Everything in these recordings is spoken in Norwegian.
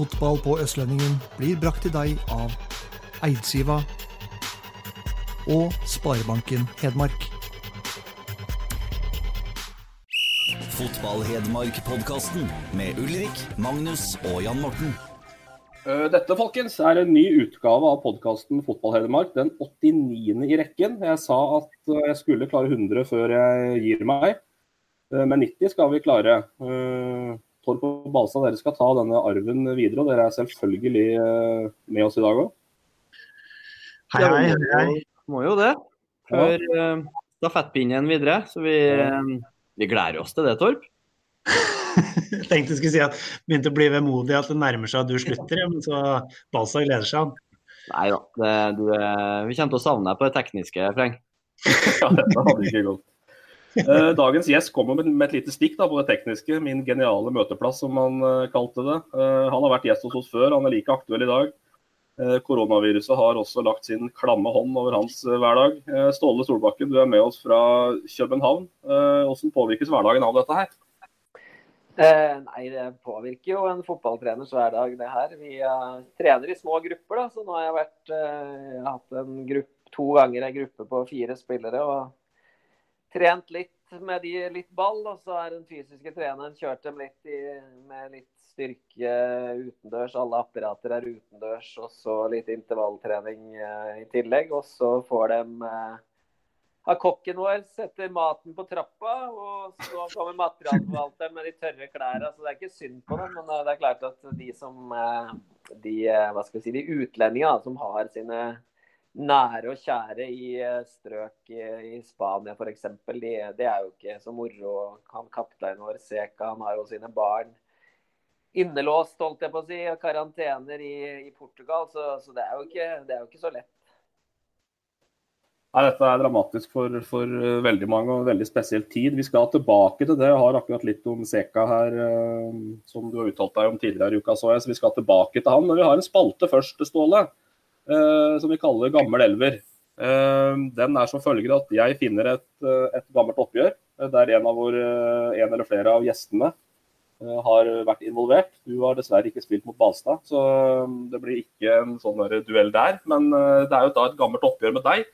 Fotball på Østlendingen blir brakt til deg av Eidsiva og Sparebanken Hedmark. Fotball-Hedmark-podkasten med Ulrik, Magnus og Jan Morten. Eh, Dette folkens, er en ny utgave av podkasten Fotball Hedmark. Den 89. i rekken. Jeg sa at eh, jeg skulle klare 100 før jeg gir meg. Eh, Men 90 skal vi klare. Eh, på Balstad, dere skal ta denne arven videre. Og dere er selvfølgelig eh, med oss i dag òg. Hei, hei, hei. Må jo det. Før uh, stafettpinnen videre. Så vi, eh, vi gleder oss til det, Torp. Jeg tenkte jeg skulle si at det begynte å bli vemodig at det nærmer seg at du slutter, men så Balstad gleder seg. Nei da. ja, eh, vi kommer til å savne deg på det tekniske, Freng. Ja, dette hadde ikke gått. Eh, Dagens gjest kommer med et lite stikk da, på det tekniske. Min geniale møteplass, som han eh, kalte det. Eh, Han har vært gjest hos oss før, han er like aktuell i dag. Koronaviruset har også lagt sin klamme hånd over hans hverdag. Ståle Solbakken, du er med oss fra København. Hvordan påvirkes hverdagen av dette her? Eh, nei, det påvirker jo en fotballtreners hverdag, det her. Vi uh, trener i små grupper, da. Så nå har jeg vært uh, jeg har hatt en gruppe, to ganger en gruppe på fire spillere. og trent litt med de litt ball, og så er den fysiske treneren kjørt dem litt i, med litt styrke utendørs. Alle apparater er utendørs, og så litt intervalltrening eh, i tillegg. Og så får de av kokken vår setter maten på trappa, og så kommer materialforvalteren med de tørre klærne. Så det er ikke synd på dem, men eh, det er klart at de som eh, de, eh, hva skal vi si, de utlendingene som har sine nære og kjære i eh, strøk i, Spania f.eks., de, det er jo ikke så moro. Han kapteinen vår, Seka, han har jo sine barn innelåst, holdt jeg på å si, og karantener i, i Portugal. Så, så det, er ikke, det er jo ikke så lett. Nei, Dette er dramatisk for, for eh, veldig mange og veldig spesiell tid. Vi skal tilbake til det. Jeg har akkurat litt om Seka her, eh, som du har uttalt deg om tidligere i uka. Så jeg, så vi skal tilbake til han. Men vi har en spalte først, Ståle, som vi kaller Gammel elver. Eh, den er som følger at jeg finner et, eh, et gammelt oppgjør eh, der en, av våre, en eller flere av gjestene eh, har vært involvert. Du har dessverre ikke spilt mot Balstad, så eh, det blir ikke en sånn duell der. Men eh, det er jo da et gammelt oppgjør med deg.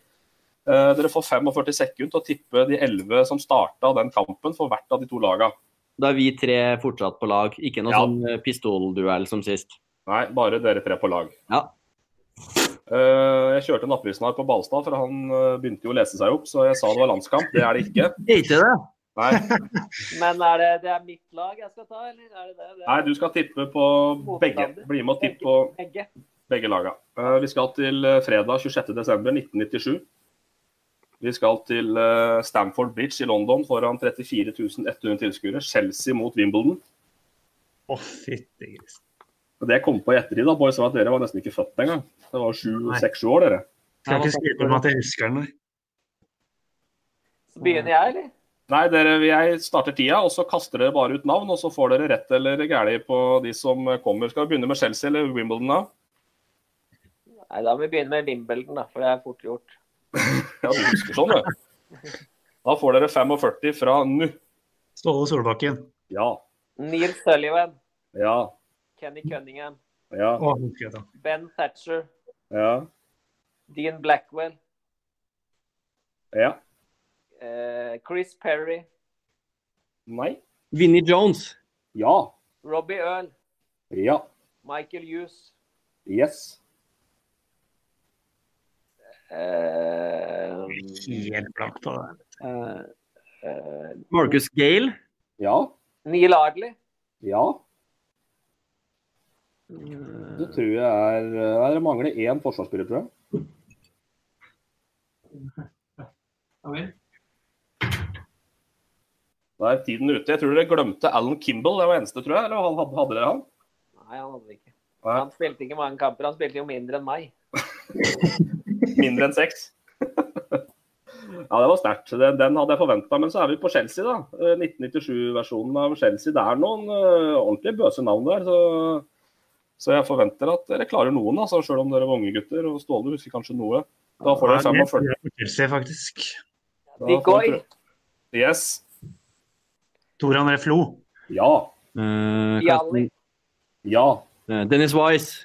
Eh, Dere får 45 sekunder til å tippe de 11 som starta den kampen for hvert av de to laga. Da er vi tre fortsatt på lag, ikke noe Ja. sånn eh, pistolduell som sist. Nei, bare dere tre på lag. Ja. Eh, Jeg kjørte nattprisen her på Balstad, for han eh, begynte jo å lese seg opp, så jeg sa det var landskamp. Det er det ikke. Ikke det? Nei, Men er det, det er mitt lag jeg skal ta, eller er det det? det er Nei du skal tippe på begge. Bli med og tippe på begge. begge laga. Eh, Vi skal til fredag 26.12.1997. Vi skal til Stamford Bridge i London foran 34 100 tilskuere. Chelsea mot Wimbledon. Å, fytti grisen. Og Det jeg kom på i ettertid, da, boys, var at dere var nesten ikke født engang. Det var sju-seks år, dere. Skal ikke skrive om at jeg husker den. nei. Så begynner jeg, eller? Nei, dere, jeg starter tida, og så kaster dere bare ut navn, og så får dere rett eller gæli på de som kommer. Skal vi begynne med Chelsea eller Wimbledon, da? Nei, da må vi begynne med Wimbledon, da, for det er fort gjort. Ja, du husker sånn, du. Da får dere 45 fra nå. Ståle Solbakken. Ja. Neil Sullivan, Ja. Kenny Cunningham, Ja. Ben Thatcher, Ja. Dean Blackwell, Ja. eh, Chris Perry, Nei. Vinnie Jones. Ja. Robbie Earl, Ja. Michael Hughes, Yes. eh, Helt blankt på det. eh, eh, Marcus Gale. Ja. Neil Ardley. Ja. Det tror jeg er Nei, Det mangler én forsvarsspiller, tror jeg. Da er tiden ute. Jeg tror dere glemte Alan Kimball. Det var eneste, tror jeg. Eller hadde, hadde dere han? Nei, han hadde det ikke. Han spilte ikke mange kamper, han spilte jo mindre enn meg. Mindre enn seks. ja, det var sterkt. Den, den hadde jeg forventa. Men så er vi på Chelsea, da. Eh, 1997-versjonen av Chelsea. Det er noen uh, ordentlig bøse navn der. Så, så, jeg forventer at dere klarer noen, altså, selv om dere var unge gutter. Og Ståle husker kanskje noe. Da får dere 45. Chelsea, faktisk. Digoi. Yes. Tor André Flo. Ja. Uh, Jalli. Ja. Uh, Dennis Wise.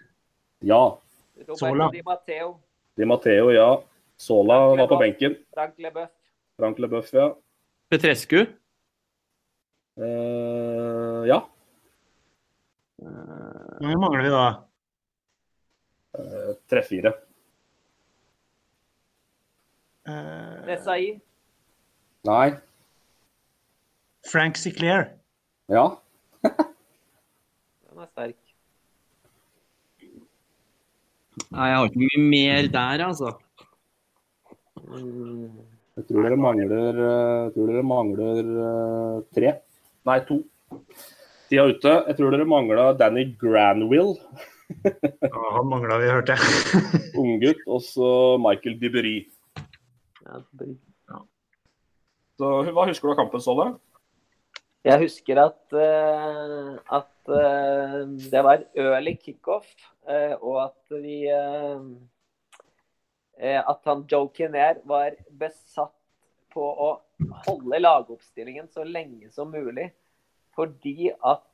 Ja. Sola. Di Matteo. Di Matteo, ja. Sola var på benken. Frank Lebeuf. Frank Lebeuf, ja. Petrescu. Uh, ja. Hvor mange mangler vi da? Tre-fire. Uh, Desai. Nei. Frank Sinclair. Ja. Den er sterk. Nei, jeg har ikke mye mer der, altså. Jeg tror dere mangler, jeg tror dere mangler uh, tre. Nei, to. Tida ute. Jeg tror dere mangla Danny Granwill. ja, han mangla vi, hørte jeg. Unggutt. Og så Michael Dibbery. Ja, ja. Så, hva husker du av kampen, Solle? Jeg husker at, uh, at uh, det var early kickoff, uh, og at vi At han Joe Kinnair var besatt på å holde lagoppstillingen så lenge som mulig. Fordi at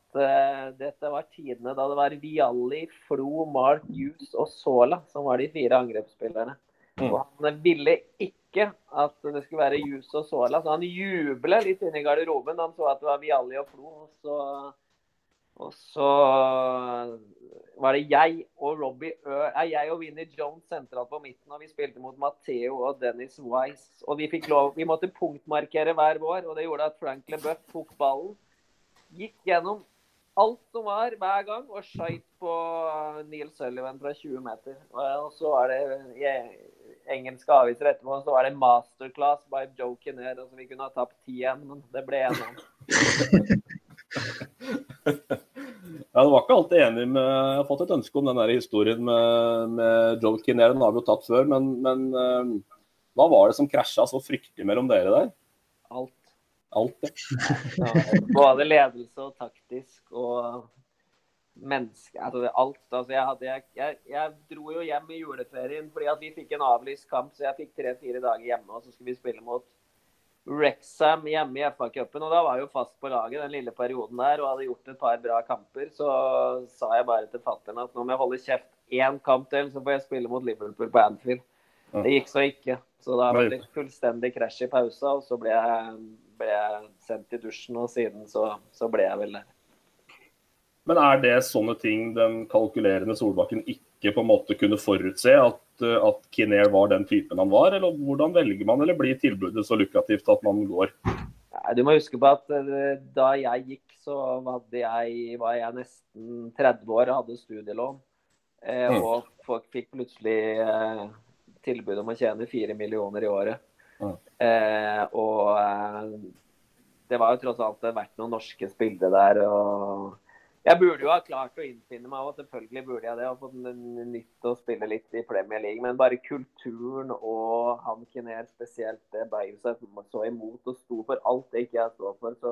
dette var tidene da det var Vialli, Flo, Mark Hughes og Sola som var de fire angrepsspillerne. Mm. Og han ville ikke at det skulle være Jus og Sola, så han jublet litt inne i garderoben. Han så at det var Vialli og Flo. Og så, og så var det jeg og Robbie Ø jeg og Vinnie Jones sentralt på midten. Og vi spilte mot Matheo og Dennis Wise. Og vi fikk lov, vi måtte punktmarkere hver vår, og det gjorde at Frank LeBeuf tok ballen. Gikk gjennom alt som var, hver gang, og skøyt på Neil Sullivan fra 20 meter. Og så var det i engelske aviser etterpå, så var det 'masterclass by Joe Kinnair'. Altså, vi kunne ha tapt 10 igjen, men det ble 1-1. Ja, Du var ikke alltid enig med Jeg har fått et ønske om den der historien med, med Joe Kinnair. Den har vi jo tatt før, men, men hva var det som krasja så fryktelig mellom dere der? Alt. Det. Ja, både ledelse og taktisk og menneske altså Alt. Altså jeg, hadde, jeg, jeg, dro jo hjem i juleferien fordi at vi fikk en avlyst kamp, så jeg fikk tre-fire dager hjemme. Og så skulle vi spille mot Rexham hjemme i FA-cupen. Og da var jeg jo fast på laget den lille perioden der og hadde gjort et par bra kamper. Så sa jeg bare til fatter'n at nå må jeg holde kjeft én kamp til, så får jeg spille mot Liverpool på Anfield. Det gikk så ikke. Så da ble det fullstendig krasj i pausa, og så ble jeg, ble jeg sendt i dusjen, og siden så, så ble jeg vel der. Men er det sånne ting den kalkulerende Solbakken ikke på en måte kunne forutse? At, at Kinnair var den typen han var? Eller hvordan velger man, eller blir tilbudet så lukrativt at man går? Du må huske på at uh, da jeg gikk, så jeg, var jeg nesten 30 år og hadde studielån. Uh, mm. Og folk fikk plutselig tilbud om å tjene fire millioner i året. Mm. og det var jo tross alt vært noen norske spillere der. og jeg burde jo ha klart å innfinne meg, og selvfølgelig burde jeg det. Og fått nytt å spille litt i Premier League. Men bare kulturen og han Kiner spesielt, det jo seg så imot og sto for alt det ikke jeg står for. Så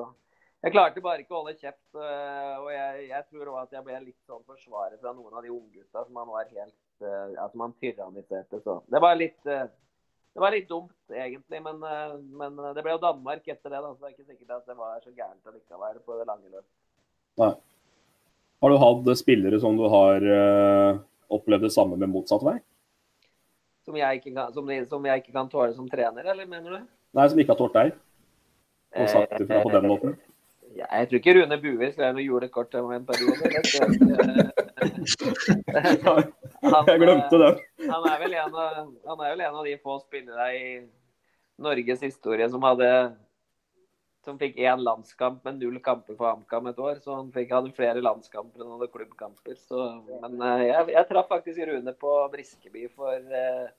jeg klarte bare ikke å holde kjeft. Og jeg, jeg tror òg at jeg ble litt sånn forsvarer fra noen av de unggutta som han var helt ja, man han tyranniserte. Så det var litt det var litt dumt, egentlig, men, men det ble jo Danmark etter det. Da, så det er ikke sikkert at det var så gærent allikevel på det lange løp. Nei. Har du hatt spillere som du har uh, opplevd det samme med motsatt vei? Som jeg, kan, som, som jeg, ikke kan, tåle som trener, eller mener du? Nei, som ikke har tålt deg? Og sagt det fra på den måten? Ja, jeg tror ikke Rune Bue skrev noe julekort til meg en periode. han, jeg glemte det. Han er, vel en av, han er vel en av de få spillere i Norges historie som hadde som fikk én landskamp med null kamper for HamKam et år. Så han fikk, hadde flere landskamper enn han hadde klubbkamper. Så, men uh, jeg, jeg, traff faktisk Rune på Briskeby for ja,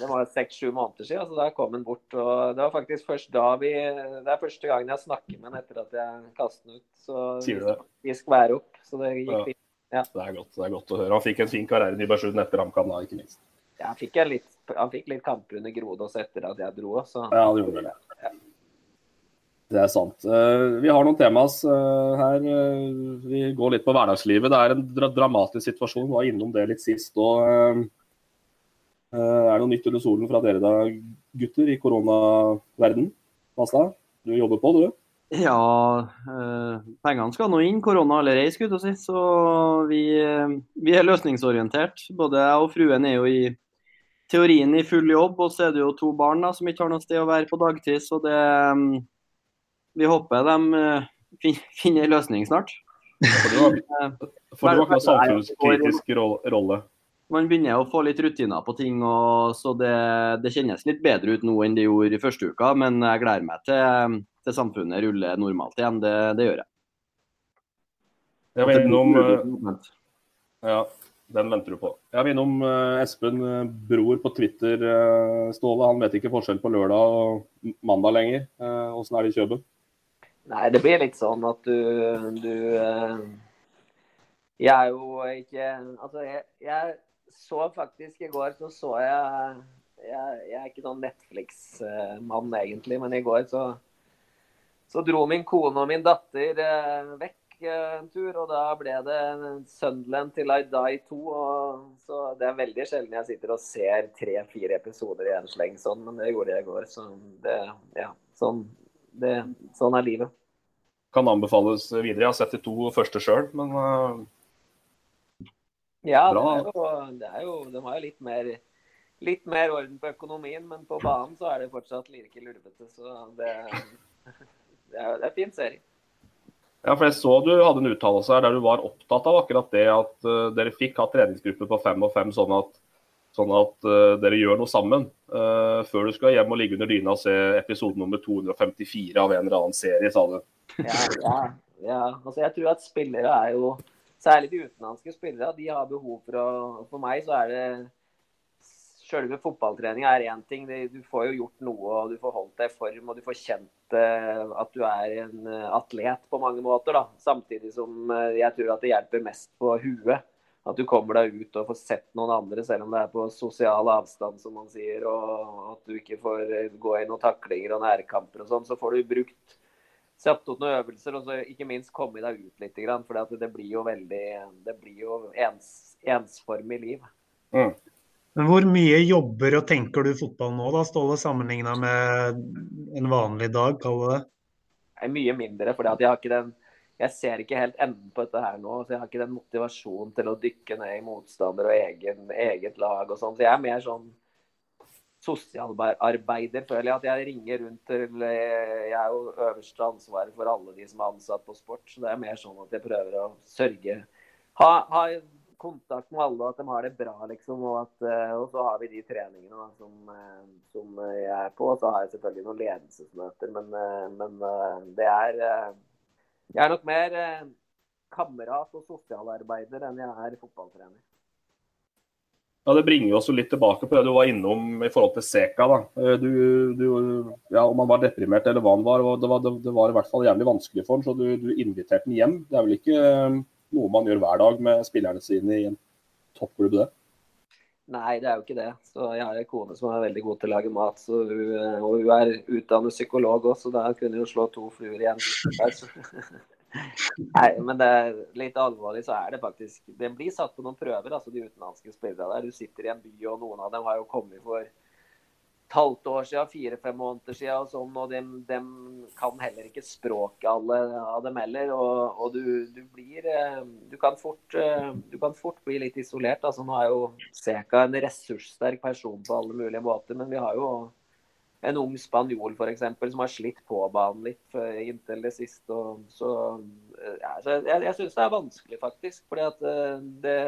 det var seks-sju måneder siden. Så da kom han bort. og Det var faktisk først da vi Det er første gangen jeg snakker med han etter at jeg kastet han ut. Så Sier du det? vi skværer opp. Så det gikk ja. fint. Ja. Det, er godt, det er godt å høre. Han fikk en fin karriere i Nybergsund etter HamKam, ikke minst. Ja, han fikk, litt, han fikk litt kamper under Grodås etter at jeg dro. Så. Ja, det gjorde det. Det er sant. Uh, vi har noen temas uh, her. Uh, vi går litt på hverdagslivet. Det er en dramatisk situasjon. Vi var innom det litt sist. Og, er det noe nytt under solen fra dere da, gutter, i koronaverden? Masta, du jobber på, du? Ja, pengene skal nå inn. Korona eller ei, skulle jeg si. Så vi, vi er løsningsorientert. Både jeg og fruen er jo i teorien i full jobb, og så er det jo to barn da, som ikke har noe sted å være på dagtid. Så det vi håper de finner en løsning snart. For du har, ikke samfunnskritisk rolle? Man begynner å få litt rutiner på ting, og, så det, det, kjennes litt bedre ut nå enn det gjorde i første uka. Men jeg gleder meg til, til samfunnet ruller normalt igjen. Det, det gjør jeg. Jeg var innom eh, Ja, den venter du på. Jeg var innom uh, Espen Bror på Twitter, Ståle. Han vet ikke forskjell på lørdag og mandag lenger. Åssen er det i Kjøben? Nei, det blir litt sånn at du, du Jeg er jo ikke Altså, jeg, jeg, så faktisk i går så så jeg Jeg, jeg er ikke noen Netflix-mann egentlig, men i går så, så dro min kone og min datter uh, vekk uh, en tur, og da ble det Sunderland til I Die 2. Og, så det er veldig sjelden jeg sitter og ser tre-fire episoder i en sleng sånn, men det gjorde jeg i går. Så det, ja, sånn, det, sånn er livet kan anbefales videre. Jeg har sett de to første sjøl, men uh, Ja, det er, jo, det er, jo, De har jo litt mer, litt mer orden på økonomien, men på banen så er det fortsatt like lurvete. Så det, det er, det er fin serie. Ja, for Jeg så du hadde en uttalelse her der du var opptatt av akkurat det at uh, dere fikk ha treningsgruppe på fem og fem, sånn at, sånn at uh, dere gjør noe sammen. Uh, før du skal hjem og ligge under dyna og se episode nummer 254 av en eller annen serie, sa du. Ja, ja, ja. Altså, jeg tror at spillere er jo Særlig de utenlandske spillere. De har behov for å For meg så er det Selve fotballtreninga er én ting. Du får jo gjort noe, og du får holdt deg i form, og du får kjent eh, at du er en eh, atlet på mange måter. da. Samtidig som eh, jeg tror at det hjelper mest på huet. At du kommer deg ut og får sett noen andre, selv om det er på sosial avstand, som man sier. Og at du ikke får gå i noen taklinger og nærkamper og sånn. Så får du brukt satt opp noen øvelser, og så ikke minst komme deg ut litt. For det blir jo veldig Det blir jo ens, ensformig liv. Mm. Men hvor mye jobber og tenker du fotball nå, da, Ståle, sammenligna med en vanlig dag, kaller det? er mye mindre, for jeg har ikke den jeg ser ikke helt enden på dette her nå. så Jeg har ikke den motivasjonen til å dykke ned i motstander og egen, eget lag og sånn. Så jeg er mer sånn sosialarbeider, føler jeg. At jeg ringer rundt til eh, Jeg er jo øverste ansvaret for alle de som er ansatt på sport. Så det er mer sånn at jeg prøver å sørge Ha, ha kontakt med alle, at de har det bra, liksom. Og, at, eh, og så har vi de treningene da, som, eh, som, jeg er på. Og så har jeg selvfølgelig noen ledelsesmøter, men, men det er Jeg er nok mer kamerat og sosialarbeider enn jeg er fotballtrener. Ja, Det bringer oss litt tilbake på det du var innom i forhold til Seka. da. Eh, du, du, ja, Om han var deprimert eller hva han var, det var, det var i hvert fall jævlig vanskelig for han, så du, du inviterte han hjem. Det er vel ikke eh, noe man gjør hver dag med spillerne sine i en toppklubb, det? Nei, det er jo ikke det. Så Jeg har en kone som er veldig god til å lage mat. Hun, eh, og hun er utdannet psykolog også, så da kunne hun slå to fluer igjen. Nei, men det er litt alvorlig så er det faktisk Det blir satt på noen prøver, altså de utenlandske spillerne der. Du sitter i en by, og noen av dem har jo kommet for et halvt år siden, fire-fem måneder siden og sånn, og de, kan heller ikke språket alle av dem heller. Og, og du, du, blir eh, du kan, fort, eh, du kan fort bli litt isolert. altså Nå er jo Seka en ressurssterk person på alle mulige måter, men vi har jo en ung spanjol f.eks. som har slitt på banen litt inntil det siste. Så, ja, så jeg, jeg syns det er vanskelig, faktisk. fordi at eh, det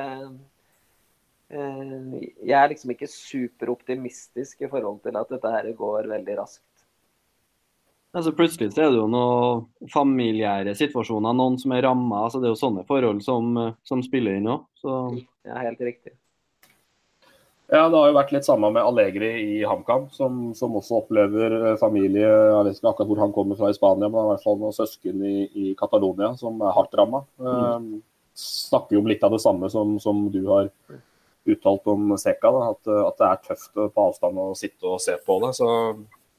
eh, Jeg er liksom ikke superoptimistisk i forhold til at dette her går veldig raskt. Altså Plutselig så er det jo noen familiære situasjoner, noen som er ramma. Altså det er jo sånne forhold som, som spiller inn òg. Så... Ja, helt riktig. Ja, Det har jo vært litt samme med Allegri i HamKam, som, som, også opplever eh, familie Jeg vet ikke akkurat hvor han kommer fra i Spania, men han har i hvert fall noen søsken i, i Catalonia som er hardt ramma. Mm. Eh, snakker jo om litt av det samme som, som du har uttalt om Seka. Da, at, at, det er tøft på avstand å sitte og se på det. Så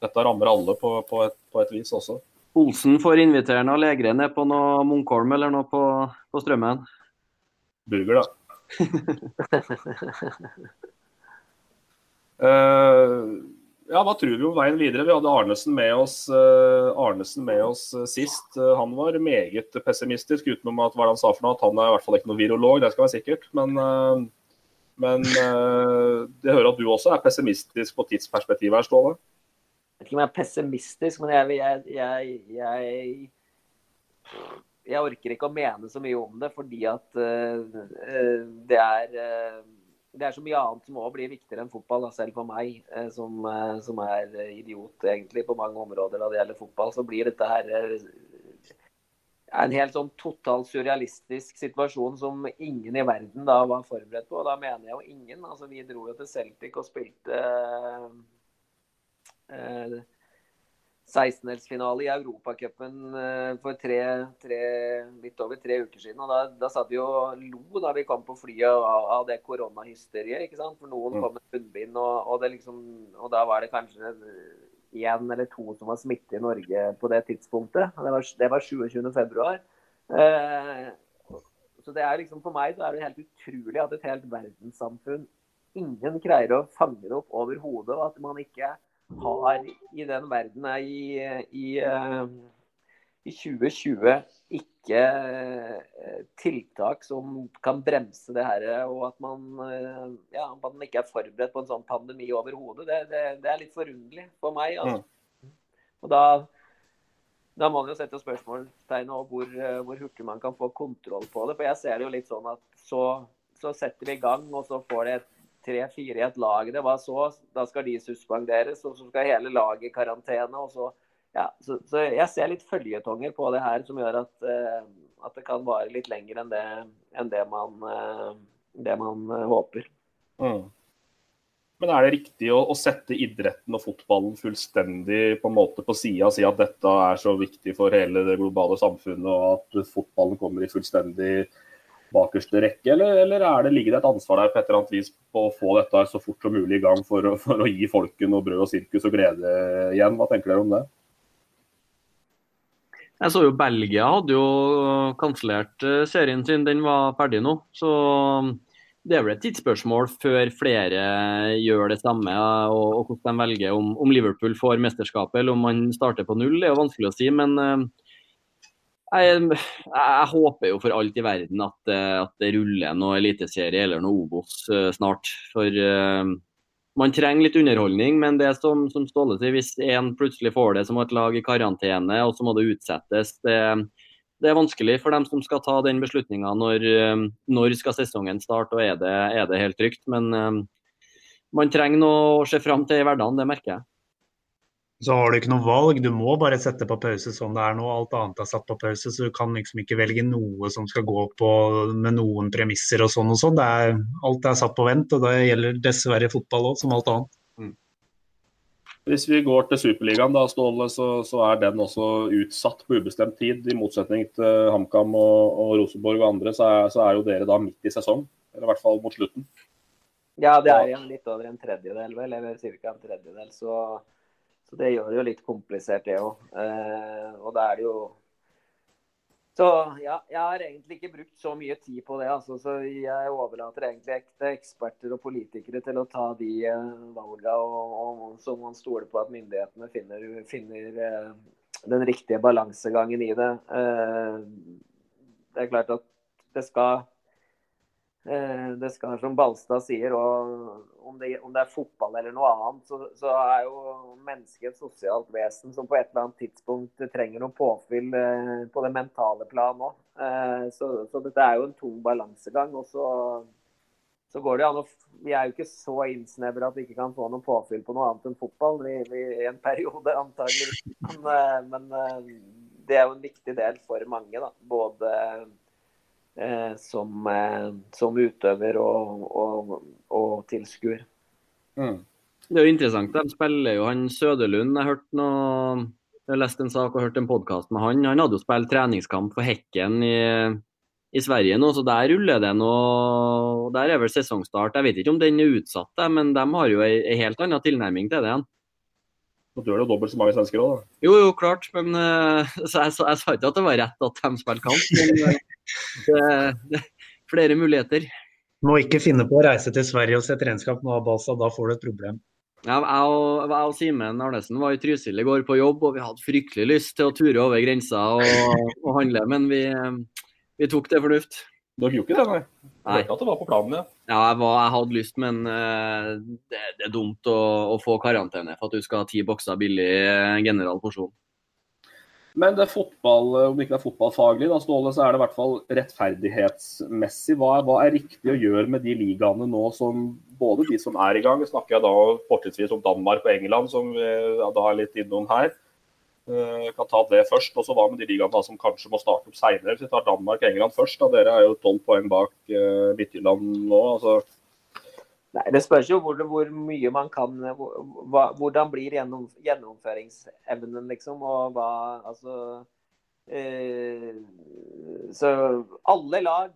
dette rammer alle på, på, et, på et, vis også. Olsen får invitere noe Legre ned på noe Munkholm eller noe på, på Strømmen? Burger, da. uh, ja, Hva tror vi om veien videre? Vi hadde Arnesen med oss, uh, Arnesen med oss uh, sist. Han var meget pessimistisk, utenom at hva han sa for noe, at han er i hvert fall ikke noen virolog, det skal være sikkert. Men, men det hører at du også er pessimistisk på tidsperspektivet her, Ståle? Jeg vet ikke om jeg er pessimistisk, men jeg, jeg, jeg, jeg jeg orker ikke å mene så mye om det, fordi at det er det er så mye annet som òg blir viktigere enn fotball, da, selv for meg, uh, som, som, er idiot egentlig på mange områder når det gjelder fotball. Så blir dette her en helt sånn totalt surrealistisk situasjon som ingen i verden da var forberedt på. Og da mener jeg jo ingen. Altså, vi dro jo til Celtic og spilte 16-delsfinale i Europacupen eh, for tre, tre, litt over tre uker siden. og Da, da satt vi og lo da vi kom på flyet av, av det koronahysteriet. ikke sant? For noen mm. kom med munnbind, og, og, liksom, og, da var det kanskje én eller to som var smittet i Norge på det tidspunktet. Det var, det var 27.2. Eh, så det er liksom, For meg så er det helt utrolig at et helt verdenssamfunn ingen greier å fange det opp overhodet, og at man ikke har i den verden i, i, eh, i 2020 ikke eh, tiltak som kan bremse det her, og at man, eh, ja, man ikke er forberedt på en sånn pandemi overhodet, det, det, det, er litt forunderlig for meg. Altså. Mm. Og da, da må man jo sette spørsmålstegn over hvor, hvor, hurtig man kan få kontroll på det. For jeg ser det jo litt sånn at så, så setter vi i gang, og så får det et tre-fire i et lag. Det var så, Da skal de suspenderes, og så skal hele laget i karantene. og så ja, så, så, jeg ser litt følgetonger på det her som gjør at, uh, at det kan vare litt lenger enn det, enn det man, uh, det man uh, håper. Mm. Men er det riktig å, å, sette idretten og fotballen fullstendig på en måte på sida og si at dette er så viktig for hele det globale samfunnet, og at fotballen kommer i fullstendig bakerste rekke, eller, eller det, ligger det et ansvar der på et eller annet vis på å få dette så fort som mulig i gang for, for å gi folket noe brød og sirkus og glede igjen? Hva tenker dere om det? Jeg så jo Belgia hadde jo kansellert eh, serien sin, den var ferdig nå. Så det er vel et tidsspørsmål før flere gjør det samme. Og, og hvordan de velger om, om, Liverpool får mesterskapet eller om man starter på null, det er jo vanskelig å si. Men uh, jeg, jeg, håper jo for alt i verden at, eh, at det ruller noe eliteserie eller noe Obos uh, snart. For uh, man trenger litt underholdning, men det som, som Ståle sier, hvis én plutselig får det som et lag i karantene, og så må det utsettes, det, det er vanskelig for dem som skal ta den beslutninga når, når skal sesongen starte og er det, er det helt trygt. Men uh, man trenger noe å se fram til i hverdagen, det merker jeg så har du ikke noe valg. Du må bare sette på pause sånn det er nå. Alt annet er satt på pause, så du kan liksom ikke velge noe som skal gå på med noen premisser og sånn og sånn. Er, alt er satt på vent, og det gjelder dessverre fotball òg, som alt annet. Mm. Hvis vi går til Superligaen, da, Ståle, så, så, er den også utsatt på ubestemt tid. I motsetning til HamKam og, og, Rosenborg og andre, så er, så er, jo dere da midt i sesong. Eller i hvert fall mot slutten. Ja, det er igjen litt over en tredjedel, vel. Eller ca. en tredjedel. Så så det gjør det jo litt komplisert, det òg. Eh, og da er det jo Så ja, jeg har egentlig ikke brukt så mye tid på det. Altså, så jeg overlater egentlig ekte eksperter og politikere til å ta de eh, valgene, og, og, så man stoler på at myndighetene finner, finner eh, den riktige balansegangen i det. Det er klart at det skal det skal, som Balstad sier, om det, om, det, er fotball eller noe annet, så, så, er jo mennesket et sosialt vesen som på et eller annet tidspunkt trenger noe påfyll eh, på det mentale plan òg. Eh, så, så, dette er jo en tung balansegang. Og så, så, går det an å Vi er jo ikke så innsnevra at vi ikke kan få noe påfyll på noe annet enn fotball i, i en periode, antagelig. Men, men det er jo en viktig del for mange, da. Både eh, som, eh, som, utøver og, og, og tilskuer. Mm. Det er jo interessant. De spiller jo han Søderlund. Jeg hørte noe jeg leste en sak og hørte en podkast med han. Han hadde jo spilt treningskamp for Hekken i, i Sverige nå, så der ruller det nå. Der er vel sesongstart. Jeg vet ikke om den er utsatt, men de har jo ei helt annen tilnærming til det igjen. Så du er jo dobbelt så mange svensker òg, da? Jo, jo, klart. Men uh, så jeg, så jeg, sa ikke at det var rett at de spiller kamp. Men uh, det, det, flere muligheter. Må ikke finne på å reise til Sverige og se treningskamp nå, Balsa. Da får du et problem. Ja, jeg og, jeg og Simen Arnesen var i Trysil i går på jobb, og vi hadde fryktelig lyst til å ture over grensa og, og handle, men vi, vi, tok det fornuft. Dere gjorde ikke det, nei? nei. Ikke at det var på planen, ja. Ja, jeg, hadde lyst, men uh, det, er dumt å, å, få karantene for at du skal ha ti bokser billig general porsjon. Men det er fotball, om det ikke er fotballfaglig, da, Ståle, så er det i hvert fall rettferdighetsmessig. Hva, hva, er riktig å gjøre med de ligaene nå som både de som er i gang, snakker jeg da fortrinnsvis om Danmark og England, som da er litt innom her. Uh, kan ta det først. Og så hva med de ligaene som kanskje må starte opp seinere. Hvis vi tar Danmark og England først, da dere er jo tolv poeng bak uh, Midtjylland nå. altså Nei, Det spørs jo hvor, hvor mye man kan hva, Hvordan blir gjennom, gjennomføringsevnen, liksom. Og hva Altså eh, Så alle lag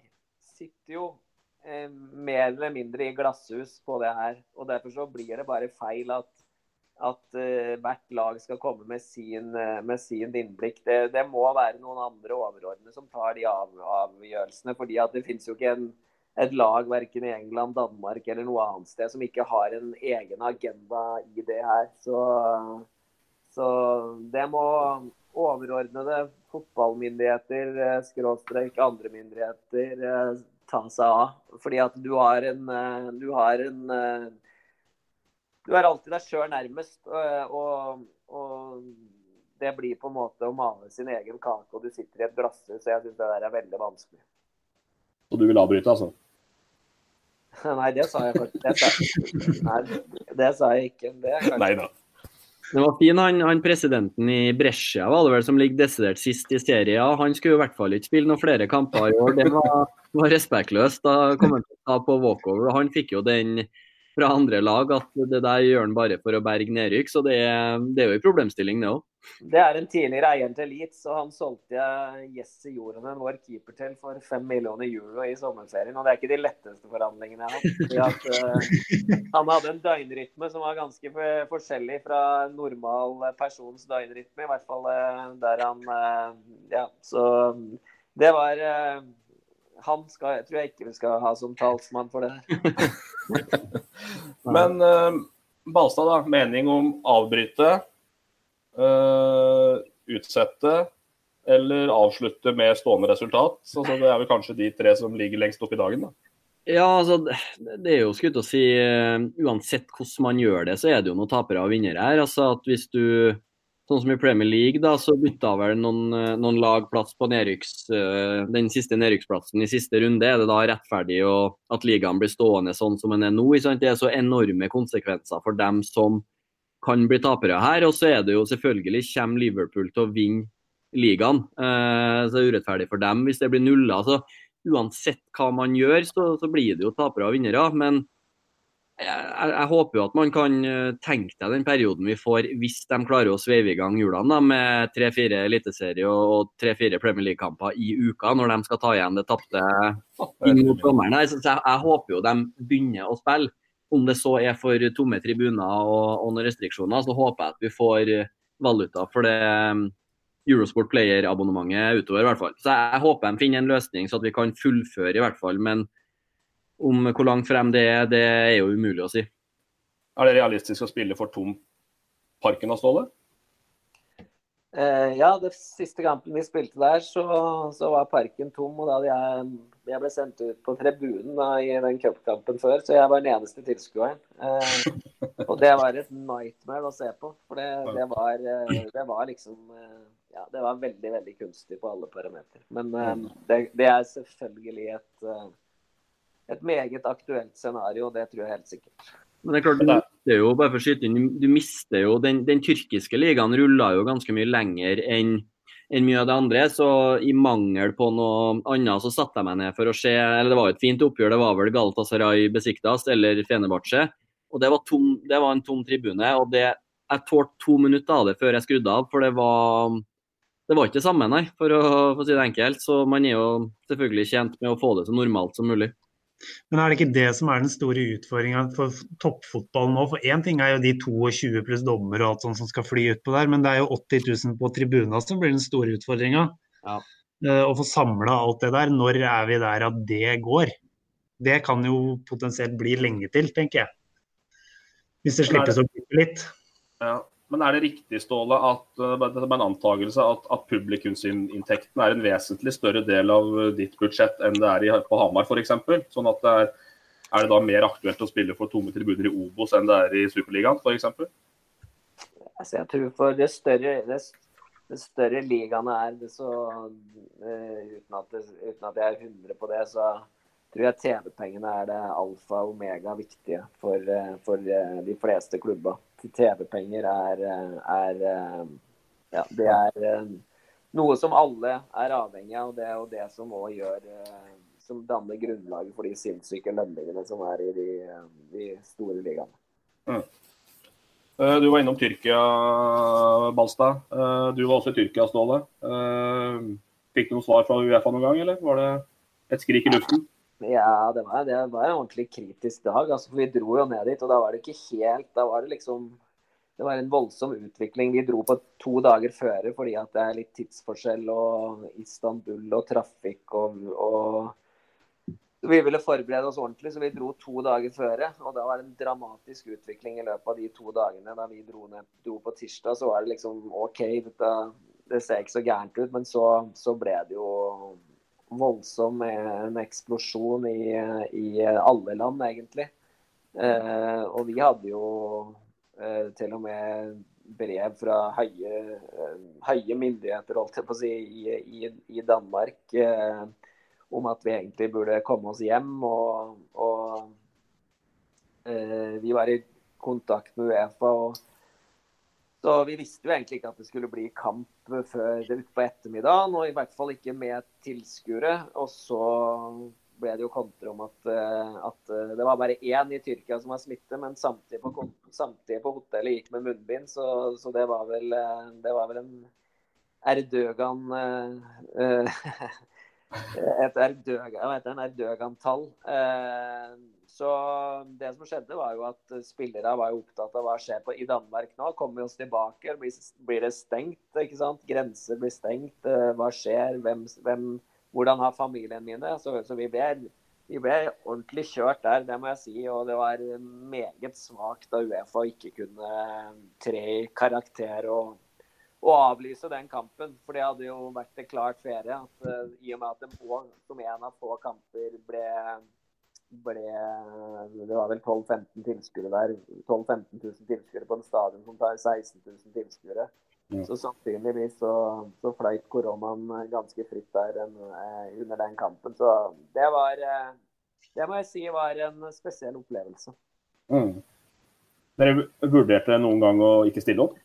sitter jo eh, mer eller mindre i glasshus på det her. Og derfor så blir det bare feil at, at uh, hvert lag skal komme med sin, uh, med sin innblikk. Det, det, må være noen andre overordnede som tar de av, avgjørelsene. fordi det finnes jo ikke en et lag verken i England, Danmark eller noe annet sted som ikke har en egen agenda i det her. Så, så det må overordnede fotballmyndigheter, eh, skråstrek andre myndigheter, eh, ta seg av. Fordi at du har en eh, Du har en Du er alltid deg sjøl nærmest. Og, og, det blir på en måte å male sin egen kake, og du sitter i et glasshus. Så jeg syns det der er veldig vanskelig. Så du vil avbryte, altså? Nei, det sa jeg faktisk. Nei, det sa jeg ikke. Det, nei da. Det var fin, han, han, presidenten i Brescia var det vel, som ligger desidert sist i serien. Han skulle i hvert fall ikke spille noen flere kamper i år. Det var, var respektløst. Da kom han til å ta på walkover. Han fikk jo den fra andre lag at det der gjør han bare for å berge nedrykk. Så det, det er jo en problemstilling, det òg. Det er en tidligere eier til Leeds, og han solgte Jesse Joronen, vår keeper, til for fem millioner euro i sommerferien. Og det er ikke de letteste forhandlingene jeg har hatt. Uh, han hadde en døgnrytme som var ganske forskjellig fra en normal persons døgnrytme, i hvert fall uh, der han uh, Ja, så det var han skal, jeg tror jeg ikke vi skal ha som talsmann for det. her. Men Balstad, da. Mening om avbryte? Uh, utsette eller avslutte med stående resultat. Så det er vel kanskje de tre som ligger lengst opp i dagen. da. Ja, altså, det er jo skutt å si uh, Uansett hvordan man gjør det, så er det jo noen tapere og vinnere her. altså at hvis du, Sånn som i Premier League, da, så bytta vel noen, eh, noen lag plass på nedrykks, uh, den siste nedrykksplassen i siste runde. Er det da rettferdig at ligaen blir stående sånn som den er nå? Det er så enorme konsekvenser for dem som kan bli tapere her. Og så er det jo selvfølgelig kommer Liverpool til å vinne ligaen. Eh, så det er urettferdig for dem hvis det blir nuller. Så uansett hva man gjør, så, så blir det jo tapere og vinnere. Men jeg, jeg, håper jo at man kan eh, tenke deg den perioden vi får hvis de klarer å sveive i gang hjulene med tre-fire eliteserie og tre-fire Premier League-kamper i uka, når de skal ta igjen det tapte inn mot sommeren. Jeg, jeg håper jo de begynner å spille. Om det så er for tomme tribuner og, og noen restriksjoner, så håper jeg at vi får valuta for det um, Eurosport Player-abonnementet utover. i hvert fall. Så jeg, jeg håper de finner en løsning så at vi kan fullføre, i hvert fall. Men om hvor langt frem det er, det er jo umulig å si. Er det realistisk å spille for tom Parken av Ståle? Eh, ja, det siste kampen vi spilte der, så, så var parken tom. og da hadde jeg jeg ble sendt ut på tribunen da, i den cupkampen før, så jeg var den eneste tilskueren. Eh, og det var et nightmare å se på. For det, det, var, eh, det var, liksom eh, Ja, det var veldig, veldig kunstig på alle parametere. Men eh, det, det, er selvfølgelig et, eh, et meget aktuelt scenario, det tror jeg helt sikkert. Men det er klart, du mister jo, bare for å skyte inn, du mister jo, den, den tyrkiske ligaen rulla jo ganske mye lenger enn enn mye av det andre. Så i mangel på noe annet, så satte jeg meg ned for å se Eller det var jo et fint oppgjør, det var vel Galatasaray Besiktas eller Fenebache. Og det var, tom, det var, en tom tribune. og det, Jeg tålte to minutter av det før jeg skrudde av, for det var det var ikke det samme, nei, for å, for å si det enkelt. Så man er jo selvfølgelig tjent med å få det så normalt som mulig. Men er det ikke det som er den store utfordringa for toppfotball nå? For én ting er jo de 22 pluss dommer og alt sånt som skal fly utpå der, men det er jo 80 000 på tribuna som blir den store utfordringa. Ja. Eh, Å få samla alt det der. Når er vi der at det går? Det kan jo potensielt bli lenge til, tenker jeg. Hvis det slippes opp litt. Ja. Men er det riktig, Ståle, at uh, det er en antakelse at, at publikumsinntekten er en vesentlig større del av uh, ditt budsjett enn det er i, på Hamar f.eks.? Sånn at det er, er det da mer aktuelt å spille for tomme tribuner i Obos enn det er i Superligaen f.eks.? Altså, jeg tror for det større, det, det større ligaene er, det så uh, uten, at det, uten at jeg er 100 på det, så tror jeg TV-pengene er det alfa og omega viktige for, for de fleste klubber. TV-penger er, er, ja, det er noe som alle er avhengig av. og Det jo det som òg gjør som danner grunnlaget for de sinnssyke lønningene som er i de, de store ligaene. Mm. Du var innom Tyrkia, Balstad. Du var også i Tyrkia, Ståle. Fikk du noe svar fra Uefa noen gang, eller var det et skrik i luften? Ja, det var, det var, en ordentlig kritisk dag. Altså, for Vi dro jo ned dit, og da var det ikke helt Da var det liksom Det var en voldsom utvikling. Vi dro på to dager før fordi at det er litt tidsforskjell og Istanbul og trafikk og, og Vi ville forberede oss ordentlig, så vi dro to dager før. Og da var det en dramatisk utvikling i løpet av de to dagene. Da vi dro, ned, dro på tirsdag, så var det liksom OK, dette, det ser ikke så gærent ut. Men så, så ble det jo voldsom en eksplosjon i, i alle land, egentlig. Eh, og vi hadde jo eh, til og med brev fra høye, høye myndigheter holdt jeg på å si, i, i, i Danmark eh, om at vi egentlig burde komme oss hjem. Og, og eh, vi var i kontakt med Uefa. og så vi visste jo egentlig ikke at det skulle bli kamp før utpå ettermiddagen, og i hvert fall ikke med tilskuere. Og så ble det jo kontre om at, eh, at, eh, det var bare én i Tyrkia som var smitte, men samtidig på, samtidig på hotellet gikk med munnbind, så, så det, var vel, eh, det var vel en Erdøgan Et Erdøgan-tall. Så det som skjedde, var jo at spillere var jo opptatt av hva skjer på, i Danmark nå. Kommer vi oss tilbake? Blir, blir, det stengt? ikke sant? Grenser blir stengt. Eh, hva skjer? Hvem, hvem, hvordan har familien mine? Så, så vi, ble, vi, ble, ordentlig kjørt der, det må jeg si. Og det var meget svakt av Uefa ikke kunne tre i karakter og, og avlyse den kampen. For det hadde jo vært en klart ferie. At, uh, I og med at det må, som en av få kamper ble ble Det var vel 12-15 tilskuere der. 12 000-15 000 tilskuere på en stadion som tar 16 000 tilskuere. Ja. Så sannsynligvis så, så fløyt koronaen ganske fritt der en, eh, under den kampen. Så det var eh, Det må jeg si var en spesiell opplevelse. Mm. Dere vurderte noen gang å ikke stille opp?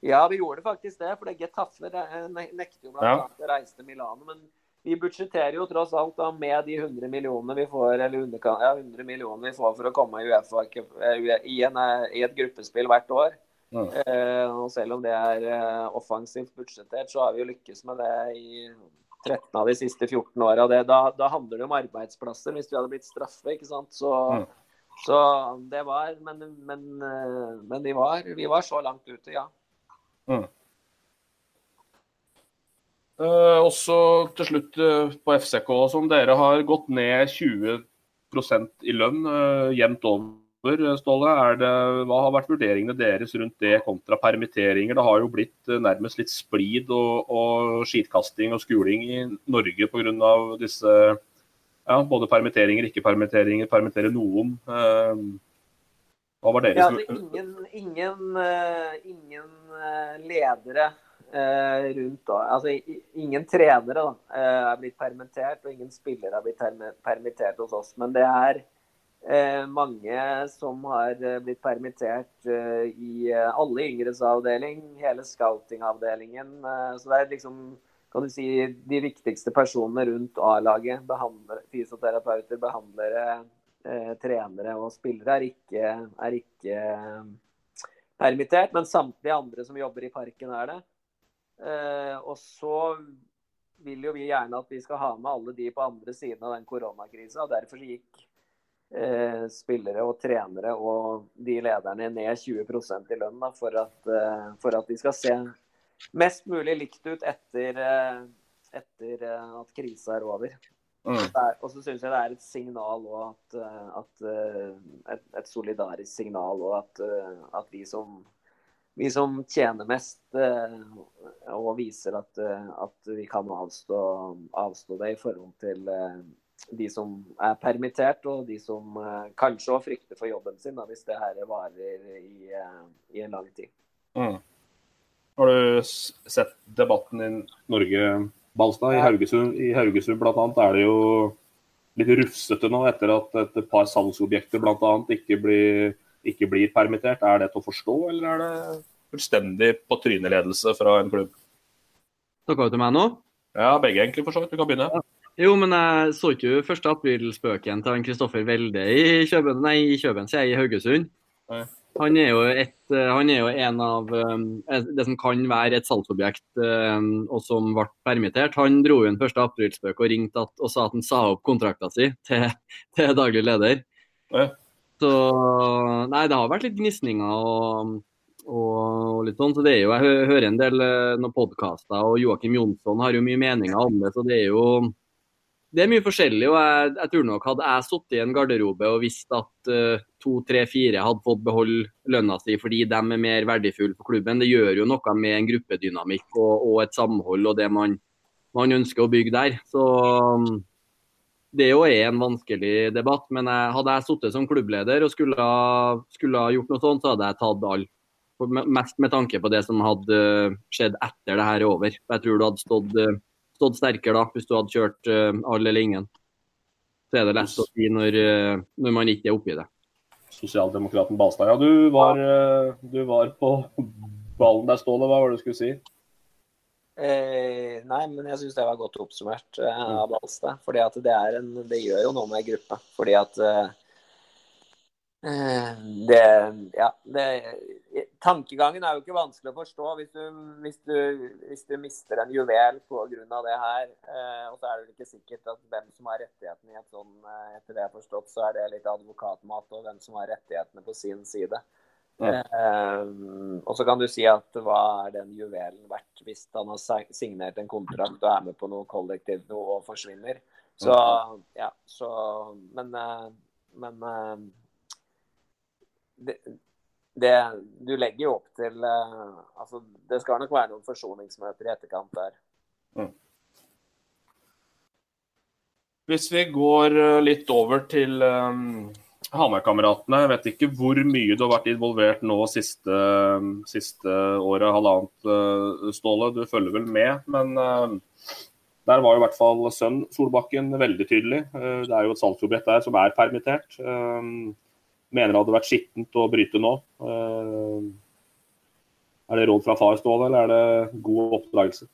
Ja, vi gjorde faktisk det. For Getafe nekter jo bl.a. Ja. å reise til Milano. men vi budsjetterer jo tross alt da med de 100 millionene vi får eller 100, ja, 100 millioner vi får for å komme i, UEFA, i, en, i et gruppespill hvert år. Mm. Eh, og selv om det er eh, offensivt budsjettert, så har vi jo lykkes med det i 13 av de siste 14 åra. Da, da, handler det om arbeidsplasser, hvis vi hadde blitt straffe. ikke sant? Så, mm. så det var Men, men, eh, men vi, var, vi, var, så langt ute, ja. Mm. Uh, også til slutt uh, på FCK, som dere har gått ned 20% i lønn uh, jevnt over. Ståle, det, hva har vært vurderingene deres rundt det kontra permitteringer? Det har jo blitt nærmest litt splid og, og skitkasting og skuling i Norge pga. disse ja, både permitteringer, ikke permitteringer, permittere noen. hva var deres ja, altså, Ingen, ingen, ingen ledere rundt da. Altså, ingen trenere da, eh, er blitt permittert, og ingen spillere har blitt permittert hos oss. Men det er eh, mange som har blitt permittert i alle yngres avdeling, hele scouting-avdelingen. så det er liksom kan du si, de viktigste personene rundt A-laget. Fysioterapeuter, behandlere, eh, trenere og spillere er ikke, er ikke permittert. Men samtlige andre som jobber i parken, er det. Eh, og så vil jo vi gjerne at vi skal ha med alle de på andre siden av den koronakrisa. og Derfor gikk eh, spillere og trenere og de lederne ned 20% i lønn da, for, at, eh, for at de skal se mest mulig likt ut etter, eh, etter eh, at krisa er over. Mm. Der- Og så syns jeg det er et signal og at, eh, at et, et solidarisk signal og at, at vi som vi som tjener mest eh, og viser at, eh, at vi kan avstå, avstå det i forhold til eh, de som er permittert, og de som eh, kanskje òg frykter for jobben sin da, hvis det her varer i, eh, i en lang tid. Mm. Har du sett debatten i Norge, Balstad? I Haugesund, i Haugesund blant annet er det jo litt rufsete nå etter at et par salgsobjekter blant annet ikke blir, ikke blir permittert. Er det til å forstå, eller er det fullstendig på tryneledelse fra en klubb? Snakka du til meg nå? Ja, begge egentlig, for så vidt. Du kan begynne. Jo, men jeg så ikke 1. april-spøken til Kristoffer Welde i Kjøben, nei, i Kjøben, sier jeg, i Haugesund. Nei. Han er, jo et, eh, han er jo en av um, det som kan være et salgsobjekt um, og som ble permittert. Han dro jo en 1. april-spøk og ringte at, og sa at han sa opp kontrakta si til, til daglig leder. Ja. Så nei, det har vært litt gnisninger og, og, og litt sånn. Så det er jo, jeg hø- hører en del eh, noen podkaster, og Joakim Jonsson har jo mye meninger om det. Så det er jo det er mye forskjellig. og jeg, jeg tror nok Hadde jeg sittet i en garderobe og visst at eh, to, tre, fire hadde fått beholde lønna si fordi de er mer verdifulle for klubben, det gjør jo noe med en gruppedynamikk og, og et samhold og det man, man ønsker å bygge der. Så det er jo en vanskelig debatt. Men jeg, hadde jeg sittet som klubbleder og skulle skulle ha gjort noe sånt, så hadde jeg tatt alle. Mest med tanke på det som hadde eh, skjedd etter det her er over. Jeg tror du hadde stått, eh, stått sterkere da, hvis du hadde kjørt eh, alle eller ingen. Så er det lett å si når, når man ikke er oppi det. Sosialdemokraten Balstad. Ja, du var, du var på ballen der, Ståle. Hva var det du skulle si? Eh, nei, men jeg syns det var godt oppsummert eh, av Balstad. Fordi at det, er en, det gjør jo noe med gruppa. Fordi at eh, eh, det Ja, det Tankegangen er jo ikke vanskelig å forstå hvis du, hvis du, hvis du mister en juvel pga. det her. Eh, og så er det vel ikke sikkert at hvem som har rettighetene i et sånn eh, Etter det jeg har forstått, så er det litt advokatmat og hvem som har rettighetene på sin side. Eh, og så kan du si at hva er den juvelen verdt hvis han har signert en kontrakt og er med på noe kollektivt noe og forsvinner. Så ja, så Men, eh, men eh, det, det, du legger jo opp til eh, Altså, det skal nok være noen forsoningsmøter i etterkant der. Hvis vi går litt over til um, Hamar-kameratene. Jeg vet ikke hvor mye du har vært involvert nå siste, siste året, halvannet, eh, Ståle. Du følger vel med, men eh, der var jo i hvert fall sønn Solbakken veldig tydelig. Eh, det er jo et salgsobjekt der som er permittert. Mener det hadde vært skittent å bryte nå. Er det råd fra far, Ståle, eller er det god oppdragelse?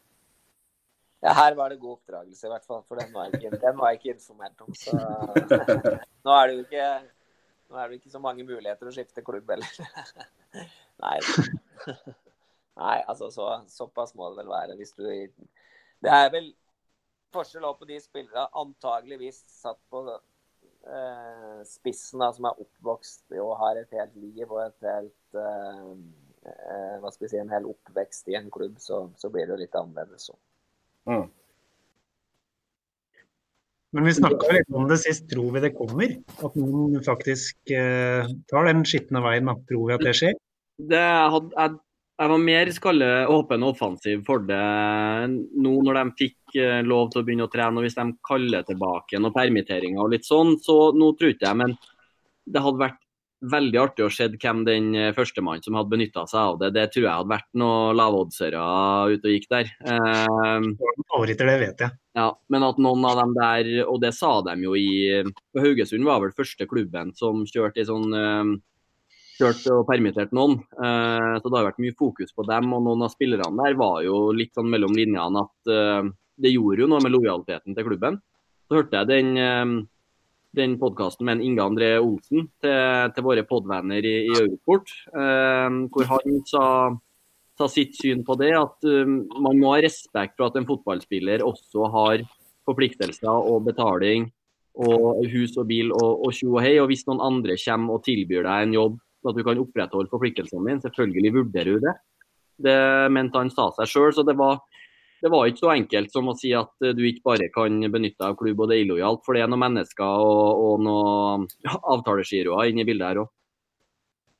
Ja, her var det god oppdragelse, i hvert fall. For den var jeg ikke, den var jeg ikke informert om. Så nå er det jo ikke, nå er det ikke så mange muligheter å skifte klubb heller. Nei. Nei, altså så, såpass må det vel være hvis du Det er vel forskjell på de spillere antageligvis satt på eh, spissen, da, som er oppvokst og har et helt liv og et helt eh, eh, Hva skal vi si, en hel oppvekst i en klubb, så, så blir det jo litt annerledes. Så. Mm. Men vi snakka litt om det sist. Tror vi det kommer? At noen faktisk eh, tar den skitne veien? Tror vi at det skjer? Det hadde, jeg, jeg var mer skalle åpen og offensiv for det nå når de fikk eh, lov til å begynne å trene. og Hvis de kaller tilbake noen permitteringer og litt sånn, så nå tror ikke jeg. Men det hadde vært veldig artig å se hvem den eh, førstemann som hadde benytta seg av det. Det tror jeg hadde vært noen lavoddsere ute og gikk der. Eh, Favoritter, det vet jeg. ja, men at noen av dem der, og det sa de jo i På Haugesund var vel første klubben som kjørte i sånn eh, Kjørt og permittert noen. Eh, så det har vært mye fokus på dem. Og noen av spillerne der var jo litt sånn mellom linjene at eh, det gjorde jo noe med lojaliteten til klubben. Så hørte jeg den, eh, den podkasten med Inge André Olsen til, til våre podvenner i, i Eurosport, eh, hvor han sa sa, sitt syn på det. At um, man må ha respekt for at en fotballspiller også har forpliktelser og betaling og hus og bil og, og tjo og hei. Og hvis noen andre kommer og tilbyr deg en jobb at du kan opprettholde forpliktelsene dine, selvfølgelig vurderer du det. Det mente han sa seg sjøl, så det var, det var ikke så enkelt som å si at du ikke bare kan benytte deg av klubb og det er illojalt, for det er noen mennesker og, og noen avtalegiroer inne i bildet her òg.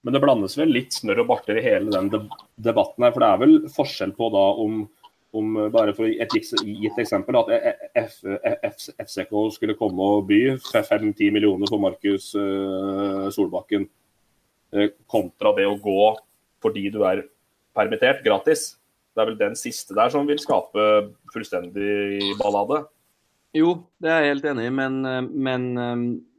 Men det blandes vel litt snørr og barter i hele den debatten her. For det er vel forskjell på da om, om bare for et gitt eksempel, at F, FCK skulle komme og by 5-10 millioner for Markus Solbakken, kontra det å gå fordi du er permittert gratis. Det er vel den siste der som vil skape fullstendig ballade. Jo, det er jeg helt enig i, men, men,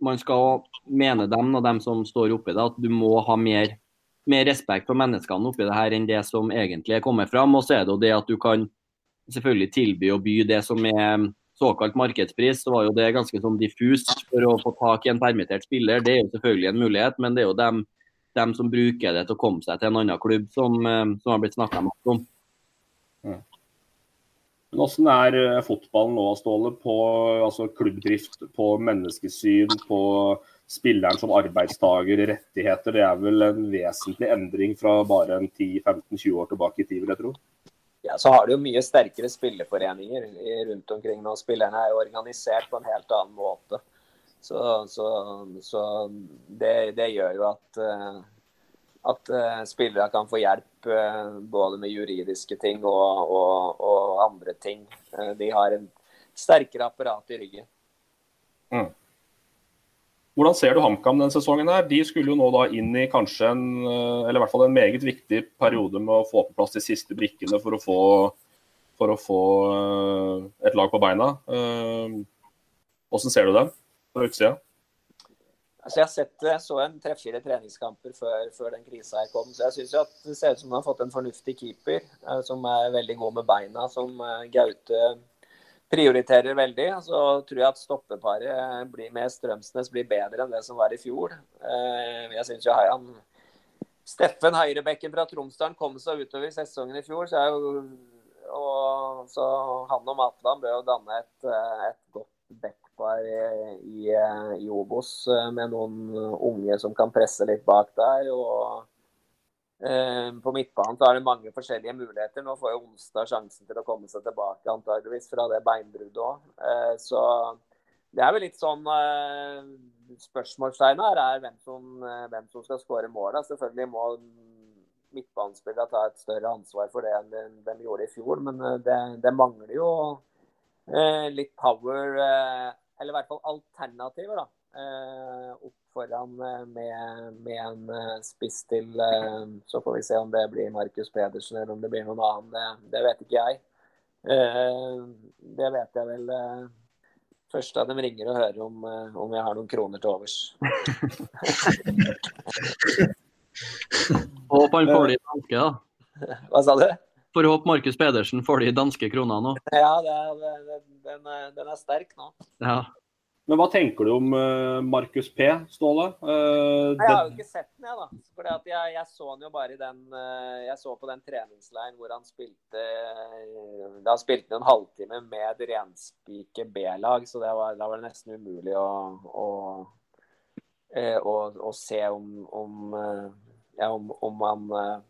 man skal mene dem og dem som står oppi det, at du må ha mer, mer respekt for menneskene oppi det her enn det som egentlig er kommet fram. Og så er det jo det at du kan selvfølgelig tilby og by det som er såkalt markedspris. Så var jo det ganske sånn diffus for å få tak i en permittert spiller. Det er jo selvfølgelig en mulighet, men det er jo dem, dem som bruker det til å komme seg til en annen klubb, som, som har blitt snakka om. Men Hvordan er eh, fotballen nå, Ståle, på altså klubbdrift, på menneskesyn, på spilleren som arbeidstaker, rettigheter? Det er vel en vesentlig endring fra bare en 10-15-20 år tilbake i tid, vil jeg tro? Ja, Så har du jo mye sterkere spillerforeninger rundt omkring nå. Spillerne er jo organisert på en helt annen måte. Så, så, så det, det, gjør jo at uh, at uh, spillere kan få hjelp både med juridiske ting og, og, og andre ting. Uh, de har en sterkere apparat i ryggen. Mm. Hvordan ser du HamKam denne sesongen? her? De skulle jo nå da inn i kanskje en, eller i hvert fall en meget viktig periode med å få på plass de siste brikkene for å få, for å få et lag på beina. Hvordan ser du dem på utsida? Altså jeg har sett det, så en tre-fire treningskamper før, før, den krisa her kom. Så jeg syns det ser ut som han har fått en fornuftig keeper eh, som er veldig god med beina. Som eh, Gaute prioriterer veldig. Så tror jeg at stoppeparet blir, med Strømsnes blir bedre enn det som var i fjor. Eh, jeg syns jo han Steffen Høyrebekken fra Tromsdalen kom seg utover sesongen i fjor. Så, jo, og, så han og Matland bør jo danne et, et godt back var i, i Obos eh, med noen unge som kan presse litt bak der. og eh, På midtbanen så er det mange forskjellige muligheter. Nå får jo Onsdag sjansen til å komme seg tilbake antageligvis fra det beinbruddet òg. Eh, så det er vel litt sånn eh, Spørsmålstegnet her er hvem som, eh, hvem som skal skåre målet. Selvfølgelig må midtbanespillerne ta et større ansvar for det enn de, de gjorde i fjor, men eh, det, det mangler jo litt power eller i hvert fall alternativer, da. Eh, opp foran eh, med, med, en eh, spiss til Så får vi se om det blir Markus Pedersen eller om det blir noen annen. Det, det vet ikke jeg. Det vet jeg vel først da de ringer og hører om, om jeg har noen kroner til overs. Håp han får de tanke, da. Hva sa du? Får håpe Markus Pedersen får de danske kronene nå. Ja, det, det, den, den, er sterk nå. Ja. Men hva tenker du om uh, Markus P, Ståle? Uh, jeg har jo ikke sett den, jeg, da. Fordi at jeg, jeg så han jo bare i den uh, Jeg så på den treningsleiren hvor han spilte Da spilte han en halvtime med et renspike B-lag, så det var, da var det nesten umulig å, å, og, og, se om, om, ja, om, om han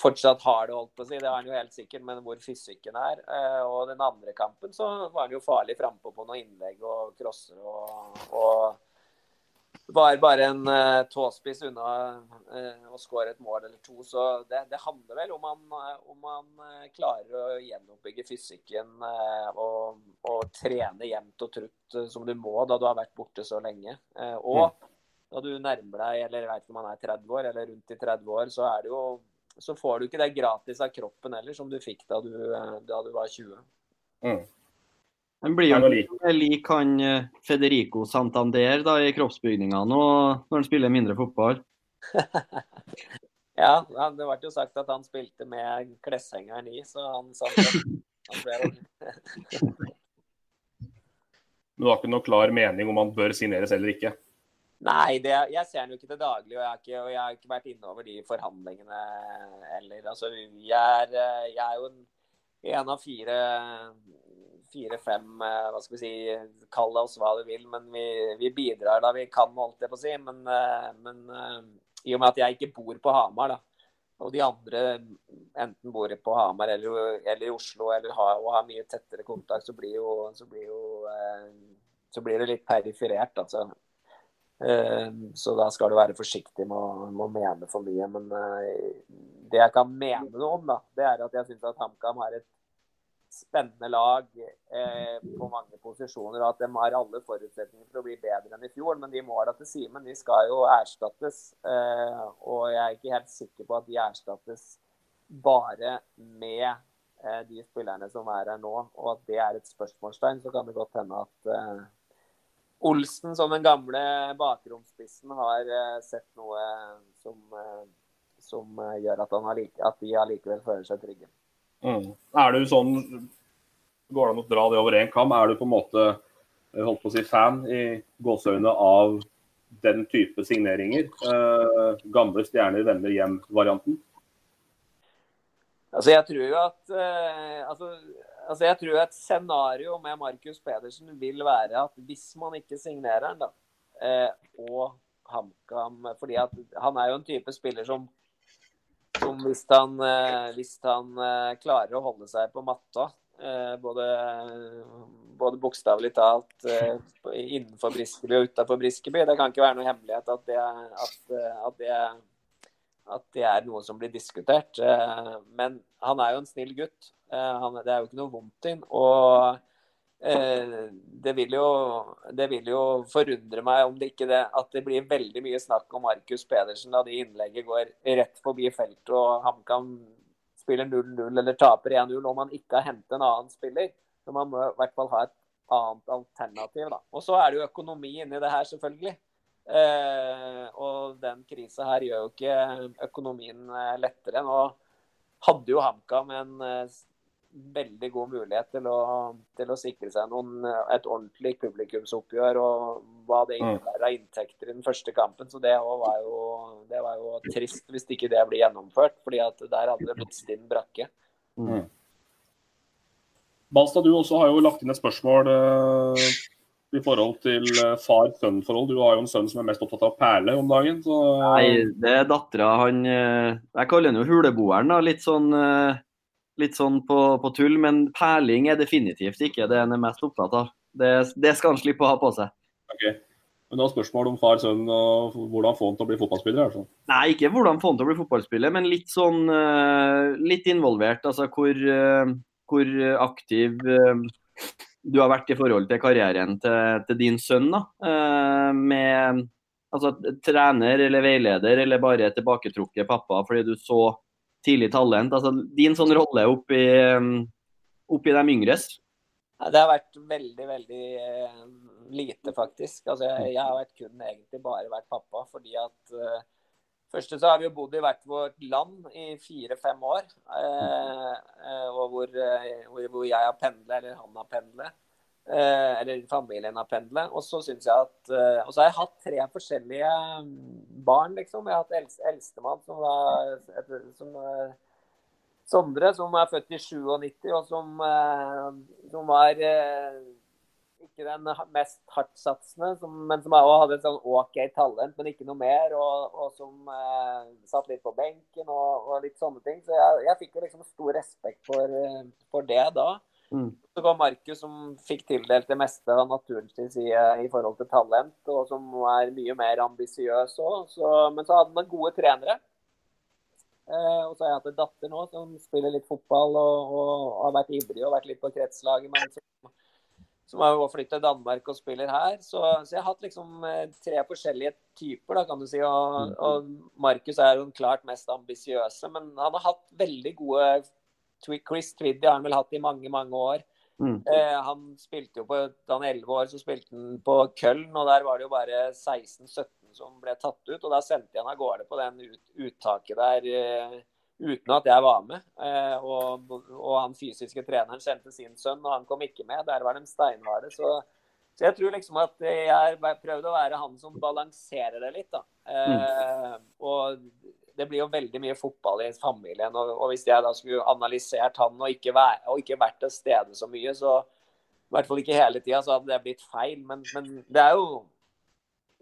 fortsatt har det, holdt på å si. Det er han jo helt sikkert, men hvor fysikken er. Eh, og den andre kampen så var han jo farlig frampå på noen innlegg og crosser og, og var bare en uh, tåspiss unna uh, å skåre et mål eller to. Så det, det handler vel om han, om han uh, klarer å gjenoppbygge fysikken og, og, trene jevnt og trutt som du må da du har vært borte så lenge. og mm. da du nærmer deg, eller jeg vet ikke om han er 30 år eller rundt i 30 år, så er det jo så får du ikke det gratis av kroppen heller, som du fikk da du, eh, da du var 20. Mm. Den blir jo lik, han eh, Federico Santander da, i kroppsbygninga nå, når han spiller mindre fotball. ja, det ble jo sagt at han spilte med kleshengeren i, så han, sa han ble Men du har ikke noe klar mening om han bør signeres eller ikke? Nei, det, jeg ser den jo ikke til daglig, og jeg, ikke, og jeg har ikke vært innover de forhandlingene heller. Altså, jeg er, jeg er jo en, en av fire fire-fem, eh, hva skal vi si, kall oss hva du vil, men vi, vi bidrar da vi kan, holdt jeg på å si. Men, eh, men, eh, i og med at jeg ikke bor på Hamar, da, og de andre enten bor på Hamar eller, eller i Oslo eller har, og har mye tettere kontakt, så blir, jo, så blir, jo, så blir det litt periferert. altså. Så da skal du være forsiktig med å, med å mene for mye. Men det jeg kan mene noe om, da, det er at jeg syns at HamKam har et spennende lag eh, på mange posisjoner, og at de har alle forutsetninger for å bli bedre enn i fjor. Men de måla til Simen de skal jo erstattes, eh, og jeg er ikke helt sikker på at de erstattes bare med eh, de spillerne som er her nå, og at det er et spørsmålstegn. Så kan det godt hende at eh, Olsen, som den gamle bakromsspissen, har eh, sett noe som, eh, som gjør at, han at de allikevel føler seg trygge. Mm. Er du sånn Går det an å dra det over én kam? Er du på en måte holdt på å si fan i gåseøynene av den type signeringer? Eh, gamle stjerner vender hjem-varianten? Altså, jeg tror jo at eh, altså, altså, jeg tror et scenario med Markus Pedersen vil være at hvis man ikke signerer han, da, eh, og HamKam fordi at han er jo en type spiller som som hvis han, eh, hvis han eh, klarer å holde seg på matta, både, både bokstavelig talt innenfor Briskeby og utafor Briskeby. Det kan ikke være noe hemmelighet at det, at, at, det, at det, er noe som blir diskutert. Men han er jo en snill gutt. Han, det er jo ikke noe vondt i ham. Eh, det vil, jo, det vil jo forundre meg om det ikke det, at det blir veldig mye snakk om Markus Pedersen da de innlegget går rett forbi feltet og HamKam spiller 0-0 eller taper 1-0 om han ikke har hentet en annen spiller. Så man må i hvert fall ha et annet alternativ. da. Og så er det jo økonomi inni det her, selvfølgelig. Eh, og den krisa her gjør jo ikke økonomien eh, lettere. Nå hadde jo HamKam en eh, veldig god mulighet til å, til å sikre seg noen, et ordentlig publikumsoppgjør og hva det mm. innebærer av inntekter i den første kampen. Så det var, jo, det var jo trist hvis ikke det blir gjennomført, fordi at der hadde det blitt stinn brakke. Mm. Balstad, du også har jo lagt inn et spørsmål uh, i forhold til uh, far-sønn-forhold. Du har jo en sønn som er mest opptatt av perle om dagen. Så... Nei, det er dattera. Han uh, Jeg kaller han jo huleboeren. da, Litt sånn litt sånn på, på, tull, men perling er definitivt ikke det han er mest opptatt av. Det, det, skal han slippe å ha på seg. Okay. Men da spørsmål om far sønn og hvordan få han til å bli fotballspiller? Altså. Nei, ikke hvordan få han til å bli fotballspiller, men litt sånn litt involvert. Altså hvor, hvor aktiv du har vært i forhold til karrieren til, til din sønn. da, Med altså, trener eller veileder eller bare tilbaketrukket pappa fordi du så tidlig talent. Altså, din sånn rolle oppi, oppi de yngres? Det har vært veldig, veldig eh, lite, faktisk. Altså, jeg, jeg, har vært kun egentlig bare vært pappa. fordi at Første så har vi jo bodd i hvert vårt land i fire-fem år. Uh, uh, og hvor, hvor, jeg har pendlet, eller han har pendlet. Eh, eller familien har pendlet. Og så syns jeg at eh, Og så har jeg hatt tre forskjellige mm, barn, liksom. Jeg har hatt eldst, eldstemann som var som, eh, Sondre, som er født i 97, og som, som var ikke den mest hardtsatsende, men som hadde et sånn OK talent, men ikke noe mer. Og, og som eh, satt litt på benken og, og, litt sånne ting. Så jeg, jeg fikk jo liksom stor respekt for, for det da. Mm. Så var Markus, som fikk tildelt det meste av naturens side i forhold til talent, og som er mye mer ambisiøs òg. Men så hadde han gode trenere. Eh, og så har jeg hatt en datter nå som spiller litt fotball og, og har vært ivrig og vært litt på kretslaget, men som, som har flyttet til Danmark og spiller her. Så, så, jeg har hatt liksom eh, tre forskjellige typer, da, kan du si. Og, mm. og Markus er jo den klart mest ambisiøse, men han har hatt veldig gode Chris Twiddy har han vel hatt i mange, mange år. Mm. Eh, han spilte jo på Da han 11 år, så spilte han på Köln, og der var det jo bare 16-17 som ble tatt ut. Og da sendte jeg han av gårde på den ut, uttaket der eh, uten at jeg var med. Eh, og, og, han fysiske treneren sendte sin sønn, og han kom ikke med. Der var de steinharde. Så Så jeg tror liksom at jeg har prøvd å være han som balanserer det litt, da. Eh, og det blir jo veldig mye fotball i familien. Og, og hvis jeg da skulle analysert han og ikke, vært, og ikke vært til stede så mye, så i hvert fall ikke hele tida, så hadde det blitt feil. Men, men det er jo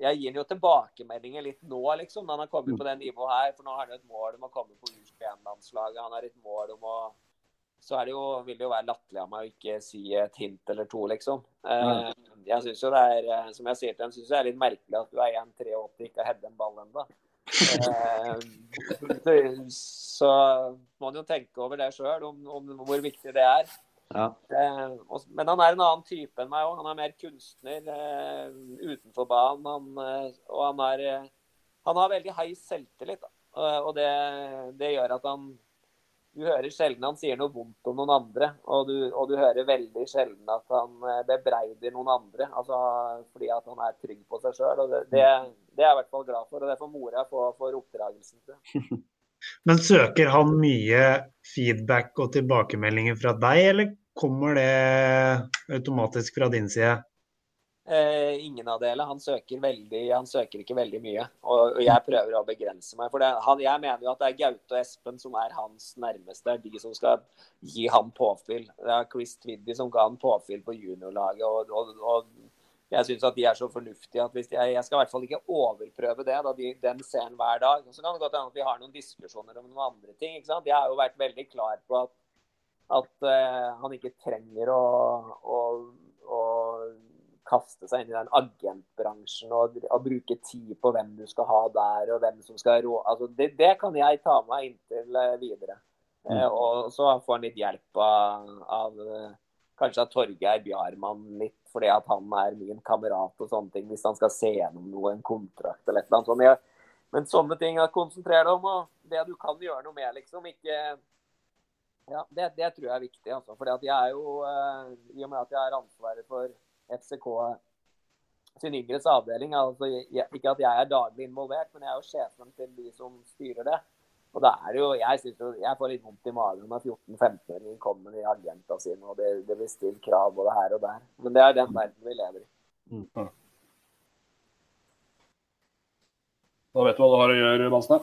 jeg gir han jo tilbakemeldinger litt nå, liksom. Når han har kommet på det nivået her. For nå har han jo et mål om å komme på U21-landslaget. Han har et mål om å Så er det jo, vil det jo være latterlig av meg å ikke si et hint eller to, liksom. Ja. jeg syns jo det er, eh, som jeg sier til dem, syns det er litt merkelig at du er 1,83 og ikke har headet en ball ennå. Eh, så må man jo tenke over det sjøl, om, om hvor viktig det er. Ja. Eh, og- men han er en annen type enn meg òg. Han er mer kunstner eh, utenfor banen. Han, eh, og han er eh, Han har veldig høy selvtillit. Da. Og, og det, det gjør at han Du hører sjelden han sier noe vondt om noen andre. Og du, og du hører veldig sjelden at han eh, bebreider noen andre. Altså, fordi at han er trygg på seg sjøl. Det, det, det er jeg i hvert fall glad for. Og det får mora få for oppdragelsen til. Men søker han mye feedback og tilbakemeldinger fra deg, eller kommer det automatisk fra din side? Eh, ingen av delene. Han søker veldig, han søker ikke veldig mye. Og, jeg prøver å begrense meg. For det, han, jeg mener jo at det er Gaute og Espen som er hans nærmeste. Det er de som skal gi ham påfyll. Det er Chris Twiddy som ga han påfyll på juniorlaget. Og, og, og jeg syns at de er så fornuftige at hvis jeg, skal i hvert fall ikke overprøve det. da de, Den ser hver dag. Og Så kan det godt hende at vi har noen diskusjoner om noen andre ting. ikke sant? Jeg har jo vært veldig klar på at, at eh, han ikke trenger å, å, å kaste seg inn i den agentbransjen og, og bruke tid på hvem du skal ha der og hvem som skal rå... Altså, det, det kan jeg ta med inntil videre. videre. Eh, og så får han litt hjelp av, av eh, kanskje av Torgeir Bjarmann litt, fordi at han er min kamerat og sånne ting, hvis han skal se gjennom noe, en kontrakt eller et eller annet sånt. Men sånne ting å konsentrere deg om, og det du kan gjøre noe med, liksom. Ikke ja, det, det tror jeg er viktig. Altså. Fordi at jeg er jo, eh, I og med at jeg er ansvaret for FCK sin yngres avdeling altså jeg, Ikke at jeg er daglig involvert, men jeg er jo sjefen til de som styrer det. Og det er jo, Jeg, synes jo, jeg får litt vondt i magen når 14-15-åringer kommer med agentene sine, og det, det blir stilt krav både her og der. Men det er den verden vi lever i. Da vet du hva du har å gjøre, Bansne.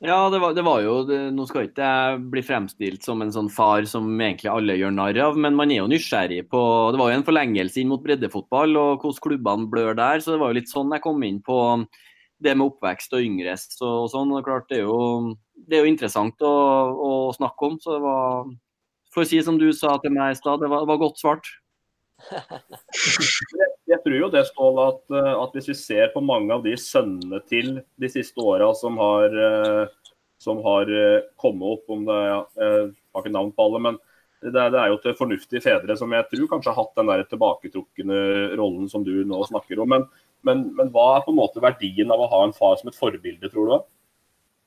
Ja, det var, det var jo Nå skal ikke jeg bli fremstilt som en sånn far som egentlig alle gjør narr av, men man er jo nysgjerrig på Det var jo en forlengelse inn mot breddefotball og hvordan klubbene blør der, så det var jo litt sånn jeg kom inn på det med oppvekst og yngre og sånn. og klart Det er jo, det er jo interessant å, å snakke om. så det var For å si som du sa til meg i stad, det det var godt svart. Jeg tror jo det, Ståle, at, eh, at hvis vi ser på mange av de sønnene til de siste åra som har, eh, som har eh, kommet opp, om det er, jeg har ikke navn på alle, men det, det er jo til fornuftige fedre som jeg tror kanskje har hatt den der tilbaketrukne rollen som du nå snakker om. Men, men, men hva er på en måte verdien av å ha en far som et forbilde, tror du?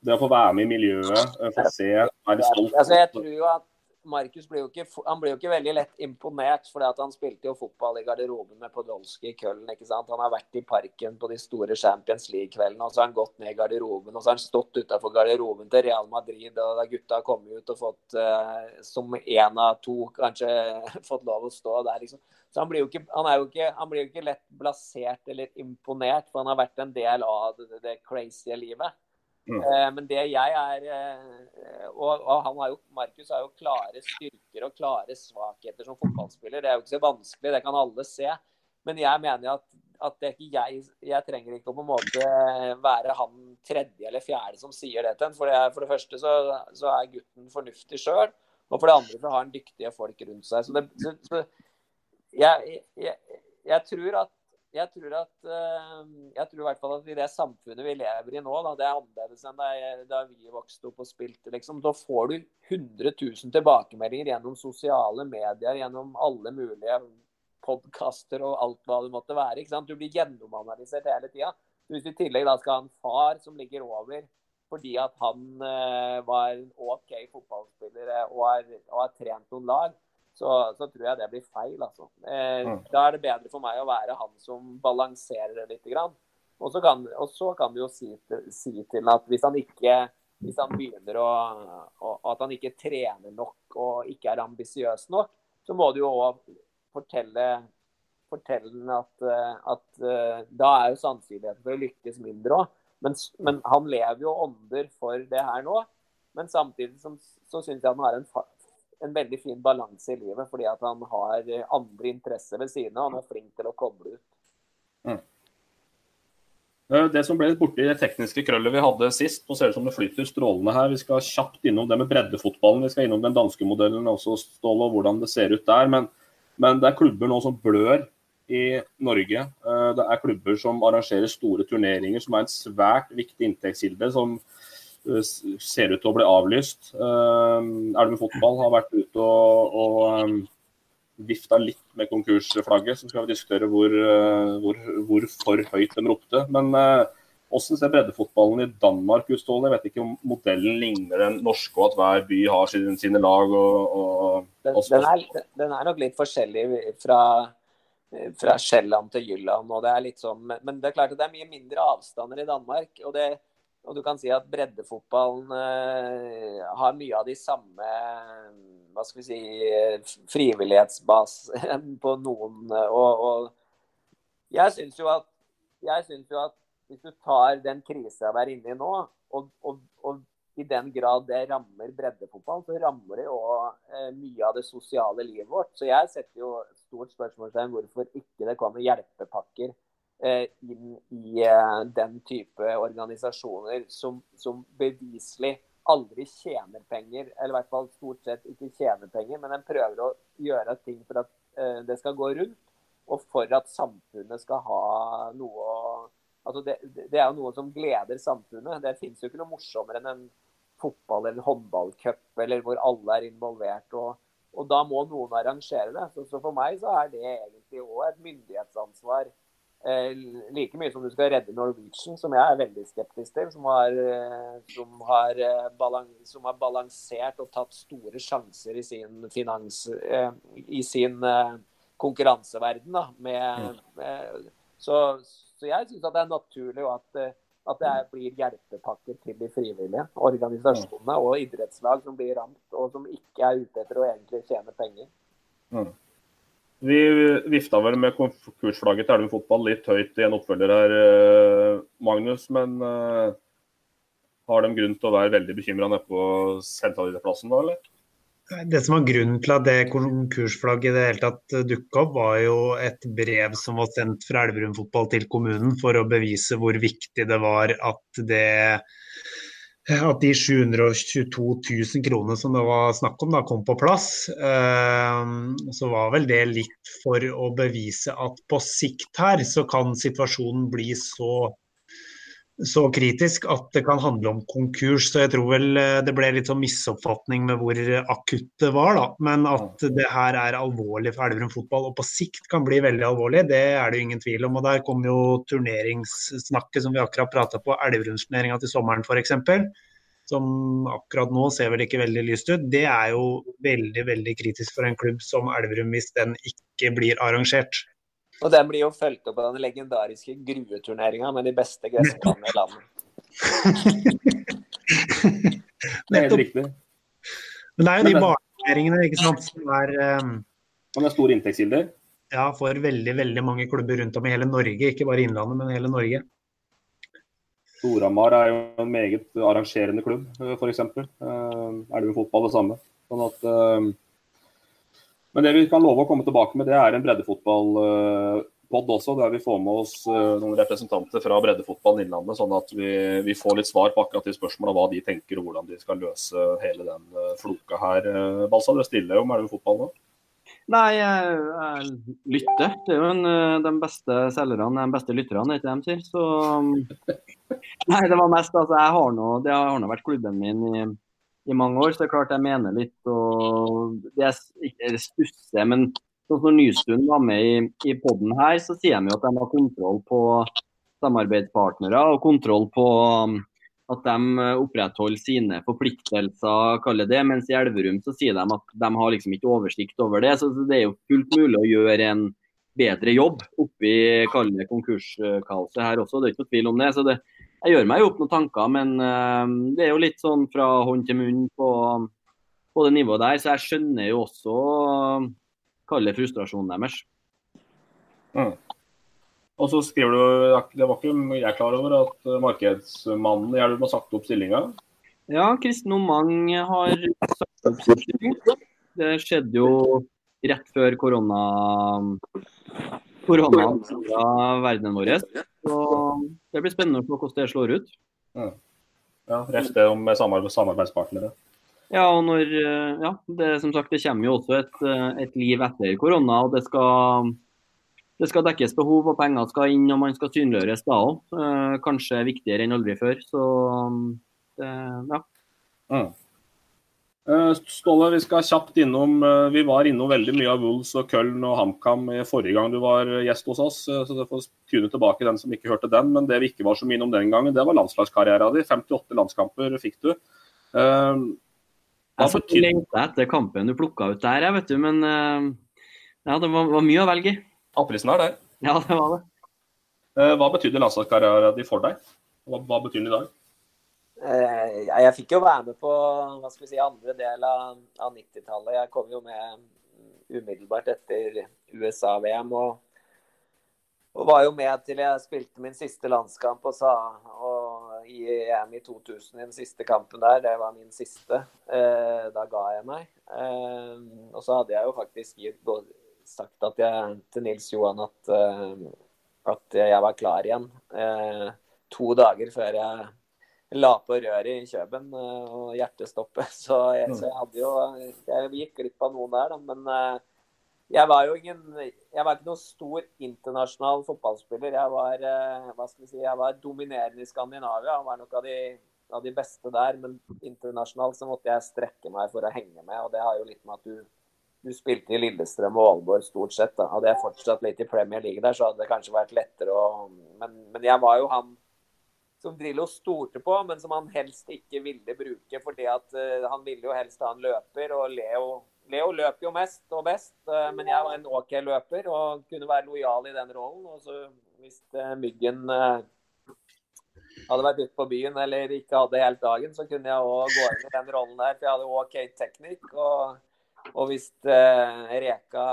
Det å få være med i miljøet, få se, være stolt. Altså, jeg tror jo at Markus ble, ikke, jo ikke veldig lett imponert, at han spilte jo fotball i garderoben med Podolsky i Køllen. ikke sant? Han har vært i parken på de store Champions League-kveldene, og så har han gått ned i garderoben. Og så har han stått utafor garderoben til Real Madrid, og da gutta har kommet ut og fått, eh, som én av to, kanskje fått lov å stå der, liksom. Så han blir jo ikke, han jo ikke, han blir jo ikke lett blasert eller imponert, for han har vært en del av det, det crazy livet. Eh, Men det jeg er eh, Og, og har jo, Markus har jo klare styrker og klare svakheter som fotballspiller. Det er jo ikke så vanskelig, det kan alle se. Men jeg mener at, at det er ikke jeg Jeg trenger ikke å på en måte være han tredje eller fjerde som sier det til en. For det, for det første så, så er gutten fornuftig sjøl, og for det andre så har han dyktige folk rundt seg. Så, det, så, så jeg, jeg, jeg tror at jeg tror at eh, jeg tror i hvert fall at i det samfunnet vi lever i nå, da, det er annerledes enn da, da vi vokste opp og spilte. liksom, Da får du 100 000 tilbakemeldinger gjennom sosiale medier, gjennom alle mulige podkaster og alt hva det måtte være. ikke sant? Du blir gjennomanalysert hele tida. Hvis du i tillegg da skal ha en far som ligger over fordi at han eh, var en OK fotballspiller og har, og har trent noen lag, så, så tror jeg det blir feil. altså. Eh, Mm. Da er det bedre for meg å være han som balanserer det litt. Grann. Og så kan, kan du jo si til, si til at hvis han ikke hvis han begynner å, å At han ikke trener nok og ikke er ambisiøs nok, så må du jo òg fortelle, fortelle at, at da er jo sannsynligheten for å lykkes mindre òg. Men, men, han lever jo ånder for det her nå. Men samtidig som, så syns jeg han har en, en veldig fin balanse i livet, fordi at han har andre interesser ved siden av. Han er flink til å koble ut. Mm. Eh, det som ble litt borti det tekniske krøllet vi hadde sist, nå ser det som det flyter strålende her. Vi skal kjapt innom det med breddefotballen. Vi skal innom den danske modellen også, Ståle, og hvordan det ser ut der. Men, men, det er klubber nå som blør i Norge. Eh, det er klubber som arrangerer store turneringer, som er en svært viktig inntektskilde. som eh, ser ut til å bli avlyst. Elven fotball har vært ute og, og vifta litt med konkursflagget, så skal vi diskutere hvor, eh, hvor, hvor for høyt de ropte. Men hvordan eh, ser breddefotballen i Danmark ut, Ståle? Jeg vet ikke om modellen ligner den norske, og at hver by har sine, sine lag. Og, og, den, den, er, den, er, nok litt forskjellig fra, fra Sjælland til Jylland. det er sånn, Men det er klart at det er mye mindre avstander i Danmark. og det og du kan si at breddefotballen eh, har mye av de samme hva skal vi si, frivillighetsbasen på noen. Og, og jeg syns jo, jo, at hvis du tar den krisa vi er inne i nå, og, og, og, i den grad det rammer breddefotball, så rammer det jo eh, mye av det sosiale livet vårt. Så jeg setter jo stort spørsmålstegn hvorfor ikke det kommer hjelpepakker inn i eh, den type organisasjoner som, som beviselig aldri tjener penger, eller i hvert fall stort sett ikke tjener penger, men en prøver å gjøre ting for at uh, det skal gå rundt, og for at samfunnet skal ha noe Altså det, det, er jo noe som gleder samfunnet. Det finnes jo ikke noe morsommere enn en fotball- eller håndballcup eller hvor alle er involvert. Og, og, da må noen arrangere det. Så, så for meg så er det egentlig òg et myndighetsansvar Eh, like mye som du skal redde Norwegian, som jeg er veldig skeptisk til. Som har, eh, som har, eh, balans, som har balansert og tatt store sjanser i sin finans I sin konkurranseverden. Da, med, med, så, så, jeg syns det er naturlig at, at det er, blir hjelpepakker til de frivillige organisasjonene og idrettslag som blir ramt, og som ikke er ute etter å egentlig tjene penger. Mm. Vi vifta vel med konkursflagget til Elven fotball litt høyt i en oppfølger her, eh, Magnus. Men uh, har de grunn til å være veldig bekymra nede på sentralplassen da, eller? Det som var grunnen til at det konkursflagget i det hele tatt dukka opp, var jo et brev som var sendt fra Elverum fotball til kommunen for å bevise hvor viktig det var at det at de 722 000 kronene som det var snakk om, da, kom på plass. Eh, så var vel det litt for å bevise at på sikt her så kan situasjonen bli så, så kritisk at det kan handle om konkurs. Så jeg tror vel eh, det ble litt sånn misoppfatning med hvor akutt det var. da. Men at det her er alvorlig for Elverum fotball, og på sikt kan bli veldig alvorlig, det er det jo ingen tvil om. Og Der kom jo turneringssnakket som vi akkurat prata på, Elverumsturneringa til sommeren f.eks som akkurat nå ser vel ikke veldig lyst ut, det er jo veldig veldig kritisk for en klubb som Elverum hvis den ikke blir arrangert. Og den blir jo fulgt opp av den legendariske grueturneringa med de beste gressbanene i landet. det er helt riktig. Men det er jo de barneturneringene ikke sant, som er um... Som er store inntektskilder? Ja, for veldig veldig mange klubber rundt om i hele Norge. Ikke bare Innlandet, men hele Norge. Storhamar er jo en meget arrangerende klubb, f.eks. Eh, er det jo fotball det samme. Sånn at, eh, men det vi kan love å komme tilbake med, det er en breddefotballpod også, der vi får med oss noen representanter fra breddefotballen Innlandet, sånn at vi, vi, får litt svar på akkurat de spørsmålene, hva de tenker og hvordan de skal løse hele den floka her. Balsa, dere stiller jo med fotball nå? Nei, jeg, jeg, lytter. Det er jo en, eh, de beste selgerne, de beste lytterne, ikke de sier. Så Nei, det var mest altså, jeg har nå, Det har nå vært klubben min i, i, mange år, så det er klart jeg mener litt. og Det er ikke stusser, men sånn når Nystuen var med i, i poden her, så sier de jo at de har kontroll på samarbeidspartnere og kontroll på at de eh, opprettholder sine forpliktelser, kaller det. Mens i Elverum så sier de at de har liksom ikke oversikt over det. Så det er jo fullt mulig å gjøre en bedre jobb oppi konkurskaoset her også. Det er ikke noe tvil om det. Så det, jeg gjør meg jo opp noen tanker, men uh, det er jo litt sånn fra hånd til munn på, på det nivået der. Så jeg skjønner jo også uh, det frustrasjonen deres. Mm. Og så skriver du, Det var ikke jeg klar over, at markedsmannen i Elverum har sagt opp stillinga? Ja, Kristen Omang har sagt opp stillinga. Det skjedde jo rett før korona korona verdenen vår. Så det blir spennende å se hvordan det slår ut. Mm. Ja, reft det om samarbeidspartnere. Ja, og når, ja, det, som sagt, det kommer jo også et, et liv etter korona. og det skal, det skal dekkes behov, og penger skal inn og man skal synliggjøres da òg. Eh, kanskje viktigere enn aldri før. Så det, ja. Mm. Eh, Ståle, vi skal kjapt innom eh, Vi var innom veldig mye av Wolves og Köln og HamKam forrige gang du var gjest hos oss. Eh, så du får tune tilbake den som ikke hørte den. Men det vi ikke var så mye innom den gangen, det var landslagskarrieren din. 58 landskamper fikk du. Hva jeg satt og lengta etter kampen du plukka ut der, jeg vet du. Men ja, det var, var, mye å velge i. Aprisen er der. Ja, det var det. Hva betydde landslagskarrieren din for deg? Hva, hva betyr den i dag? Eh, jeg fikk jo være med på hva skal vi si, andre del av, av 90-tallet. Jeg kom jo med umiddelbart etter USA-VM. Og, og, var jo med til jeg spilte min siste landskamp og sa, og i EM i 2000, den siste kampen der, det var min siste. Eh, da ga jeg meg. Eh, og så hadde jeg jo faktisk sagt jeg, til Nils Johan at, at jeg var klar igjen. To dager før jeg la på røret i Kjøben eh, og hjertestoppet. Så jeg, så jeg hadde jo Jeg gikk glipp av noen der, da. Men eh, jeg var jo ingen Jeg var ikke noen stor internasjonal fotballspiller. Jeg var eh, hva skal vi si, jeg var dominerende i Skandinavia. Jeg var nok av de, av de beste der. Men internasjonalt så måtte jeg strekke meg for å henge med. Og det har jo litt med at du du spilte i Lillestrøm og Aalborg stort sett. da. Hadde jeg fortsatt litt i Premier League der, så hadde det kanskje vært lettere å Men, men jeg var jo han som Drillo stolte på, men som han helst ikke ville bruke. fordi at uh, Han ville jo helst ha en løper, og Leo, Leo løper jo mest og best. Uh, men jeg var en OK løper og kunne være lojal i den rollen. og så Hvis uh, Myggen hadde vært ute på byen eller ikke hadde helt dagen, så kunne jeg òg gå inn i den rollen der, for jeg hadde OK teknikk. og og hvis eh, Reka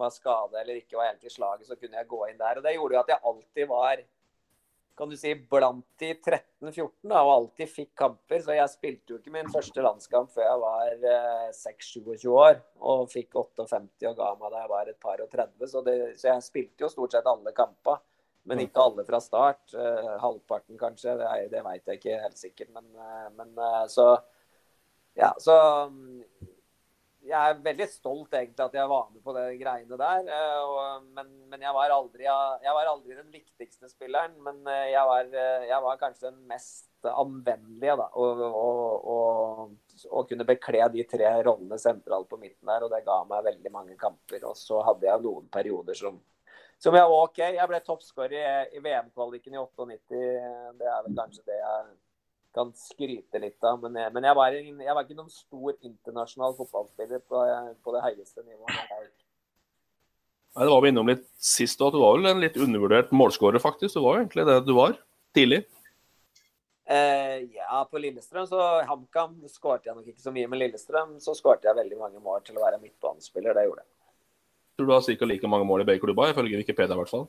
var skada eller ikke var helt i slaget, så kunne jeg gå inn der. Og Det gjorde jo at jeg alltid var kan du si, blant de 13-14 og alltid fikk kamper. Så jeg spilte jo ikke min første landskamp før jeg var eh, 6-27 år. Og fikk 58 og ga meg da jeg var et par og 30. Så, det, så jeg spilte jo stort sett alle kamper. Men ikke alle fra start. Eh, halvparten kanskje, det, det veit jeg ikke helt sikkert. Men, eh, men eh, så Ja, så jeg er veldig stolt egentlig at jeg var med på de greiene der. Eh, og, men, men jeg, var aldri, jeg, var aldri, den viktigste spilleren. Men eh, jeg var, eh, jeg var kanskje den mest anvendelige. da, og kunne bekle de tre rollene sentralt på midten der. Og det ga meg veldig mange kamper. Og så hadde jeg noen perioder som, som jeg var OK. Jeg ble toppskårer i, i VM-kvaliken i 98. Det er vel kanskje det jeg kan skryte litt av. Men, jeg, men jeg, var, jeg, var, ikke noen stor internasjonal fotballspiller på, på det høyeste nivået. Nei, Det var vi innom litt sist òg. Du var vel en litt undervurdert målskårer, faktisk. Du var jo egentlig det du var tidlig. Eh, ja, på Lillestrøm så HamKam skårte jeg nok ikke så mye. Men Lillestrøm så skårte jeg veldig mange mål til å være midtbanespiller. Det gjorde jeg. Tror du har ca. like mange mål i begge klubber, ifølge Wikipedia i hvert fall?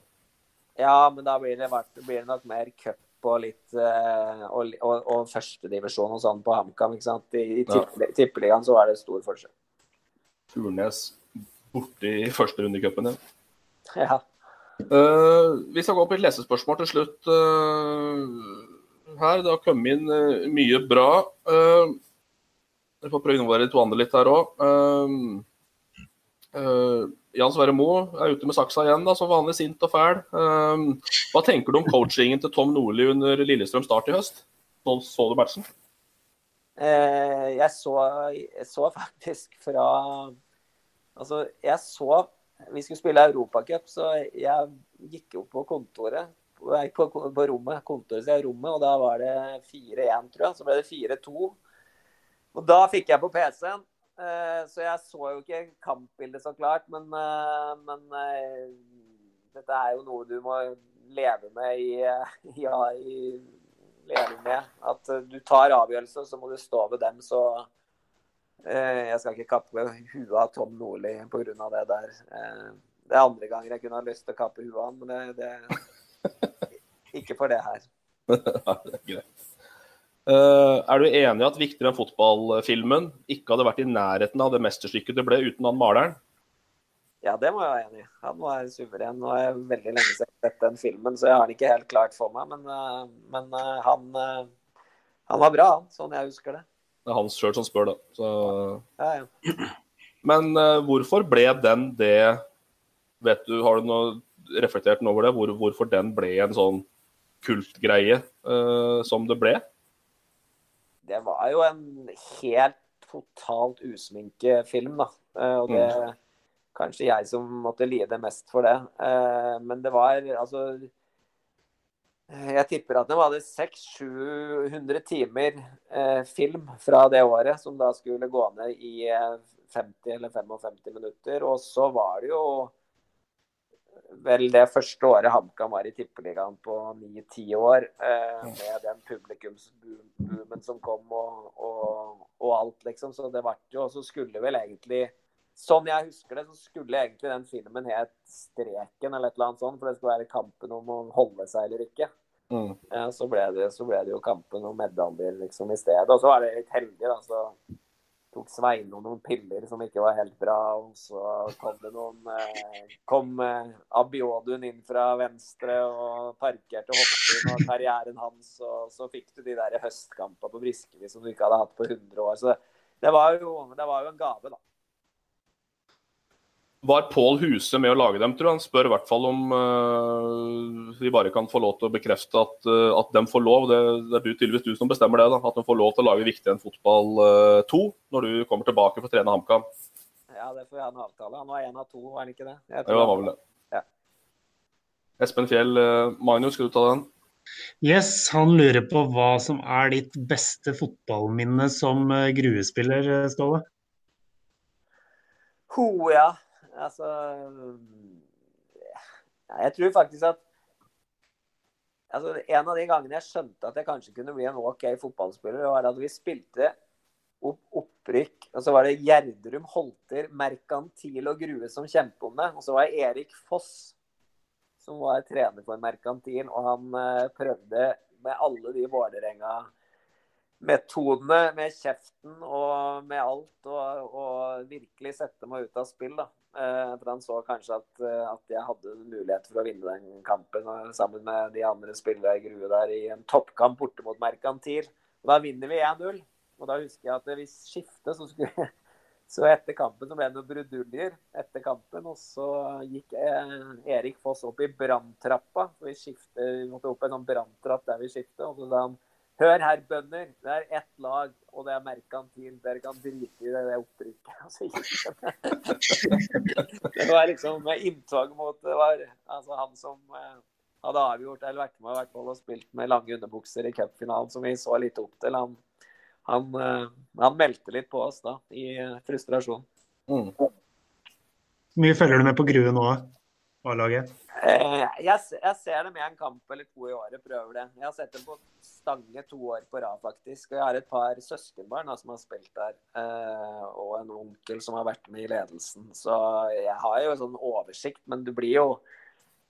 Ja, men da blir det, blir det nok mer cup og litt og, og, og førstedivisjon og sånn på HamKam. ikke sant? I, i tippeligaen tippelig, så er det stor forskjell. Furnes borte i første runde i cupen, ja. ja. Uh, vi skal gå på et lesespørsmål til slutt uh, her. Det har kommet inn uh, mye bra. Jeg får prøve å de to andre litt her òg. Jan Sverre Moe er ute med saksa igjen, da, som vanlig sint og fæl. Um, hva tenker du om coachingen til Tom Nordli under Lillestrøm start i høst? Nå så du matchen? Eh, jeg, så, jeg, så, faktisk fra Altså, jeg så Vi skulle spille Europacup, så jeg gikk opp på kontoret. På, på, rommet, kontoret sitt rommet, og da var det 4-1, tror jeg. Så ble det 4-2. Og da fikk jeg på PC-en så jeg så jo ikke kampbildet så klart, men, eh, men, eh, dette er jo noe du må leve med i, ja, i leve med. At du tar avgjørelser, så må du stå ved dem. Så jeg skal ikke kappe huet av Tom Nordli pga. det der. det er andre ganger jeg kunne ha lyst til å kappe huet av han, men det, det Ikke for det her. det er greit. Uh, er du enig i at Viktigere enn fotballfilmen ikke hadde vært i nærheten av det mesterstykket det ble uten han maleren? Ja, det må jeg være enig i. Han var suveren. Nå er jeg veldig lenge siden sett den filmen, så jeg har den ikke helt klart for meg. Men, uh, men uh, han, han, var bra, han, sånn jeg husker det. Det er han sjøl som spør, da. Så... Ja, ja. Men hvorfor ble den det Vet du, Har du noe reflektert over det? Hvor, hvorfor den ble en sånn kultgreie som det ble? Det var jo en helt totalt usminke film, da. Eh, og det er kanskje jeg som måtte lide mest for det. Eh, men det var altså Jeg tipper at det var 600-700 timer eh, film fra det året som da skulle gå ned i 50 eller 55 minutter. Og så var det jo vel det første året HamKam var i Tippeligaen på ni-ti år. Eh, med den publikumsboomen som kom og, og, og, alt, liksom. Så det ble jo Og så skulle vel egentlig Sånn jeg husker det, så skulle egentlig den filmen het 'Streken' eller et eller annet sånt. For det skulle være kampen om å holde seg eller ikke. Mm. Ja, så, ble det, så, ble det, jo kampen om medaljer liksom i stedet. Og så var det litt heldig, da. Så tok Sveinung noen piller som ikke var helt bra. Og så kom det noen eh, Kom eh, Abiodun inn fra venstre og parkerte hoppen og karrieren hans. Og så fikk du de der høstkampene på Briskeby som du ikke hadde hatt på 100 år. Så det var jo, det var jo en gave, da. Var Pål Huse med å lage dem, tror jeg. Han spør i hvert fall om uh, vi bare kan få lov til å bekrefte at, uh, at de får lov. Det, det, er du, tydeligvis du som bestemmer det. da, At de får lov til å lage Viktigere enn fotball uh, 2 når du kommer tilbake for å trene HamKam. Ja, det får vi ha en avtale. Han var én av to, var han ikke det? Jo, han var vel det. Ja. Espen Fjell, Magnus, skal du ta den? Yes, han lurer på hva som er ditt beste fotballminne som gruespiller, Ståle? Ho, ja. Altså Jeg tror faktisk at altså, En av de gangene jeg skjønte at jeg kanskje kunne bli en OK fotballspiller, var at vi spilte opp opprykk. Og så var det Gjerdrum, Holter, Merkantil og Grue som kjempet om det. Og så var det Erik Foss som var trener for Merkantil, og han eh, prøvde med alle de Vålerenga metodene med kjeften og med alt, og, og virkelig sette meg ut av spill. da. Eh, for han så kanskje at, eh, at, jeg hadde mulighet for å vinne den kampen sammen med de andre spillerne i Grue der i en toppkamp borte mot Merkantil. Og da vinner vi 1-0. Og da husker jeg at hvis skiftet så skulle så etter kampen så ble det noen bruduljer etter kampen. Og så gikk eh, Erik Foss opp i branntrappa. Vi, vi måtte opp en sånn branntrapp der vi skiftet. Og så sa han Hør her, bønder. Det er ett lag, og det er merkantil. Dere kan drite i det, det opprykket. Altså, det var liksom med inntog mot Det var altså, han som eh, hadde avgjort, eller vært med hvert fall og spilt med lange underbukser i cupfinalen, som vi så litt opp til. Han, han, eh, han meldte litt på oss da, i frustrasjon. Mm. Mye følger du med på Grue nå? A-laget? Eh, jeg, jeg, ser det i en kamp eller to i året, prøver det. Jeg har sett det på Stange to år på rad, faktisk. Og jeg har et par søskenbarn da, som har spilt der. Eh, og en onkel som har vært med i ledelsen. Så jeg har jo sånn oversikt, men du blir jo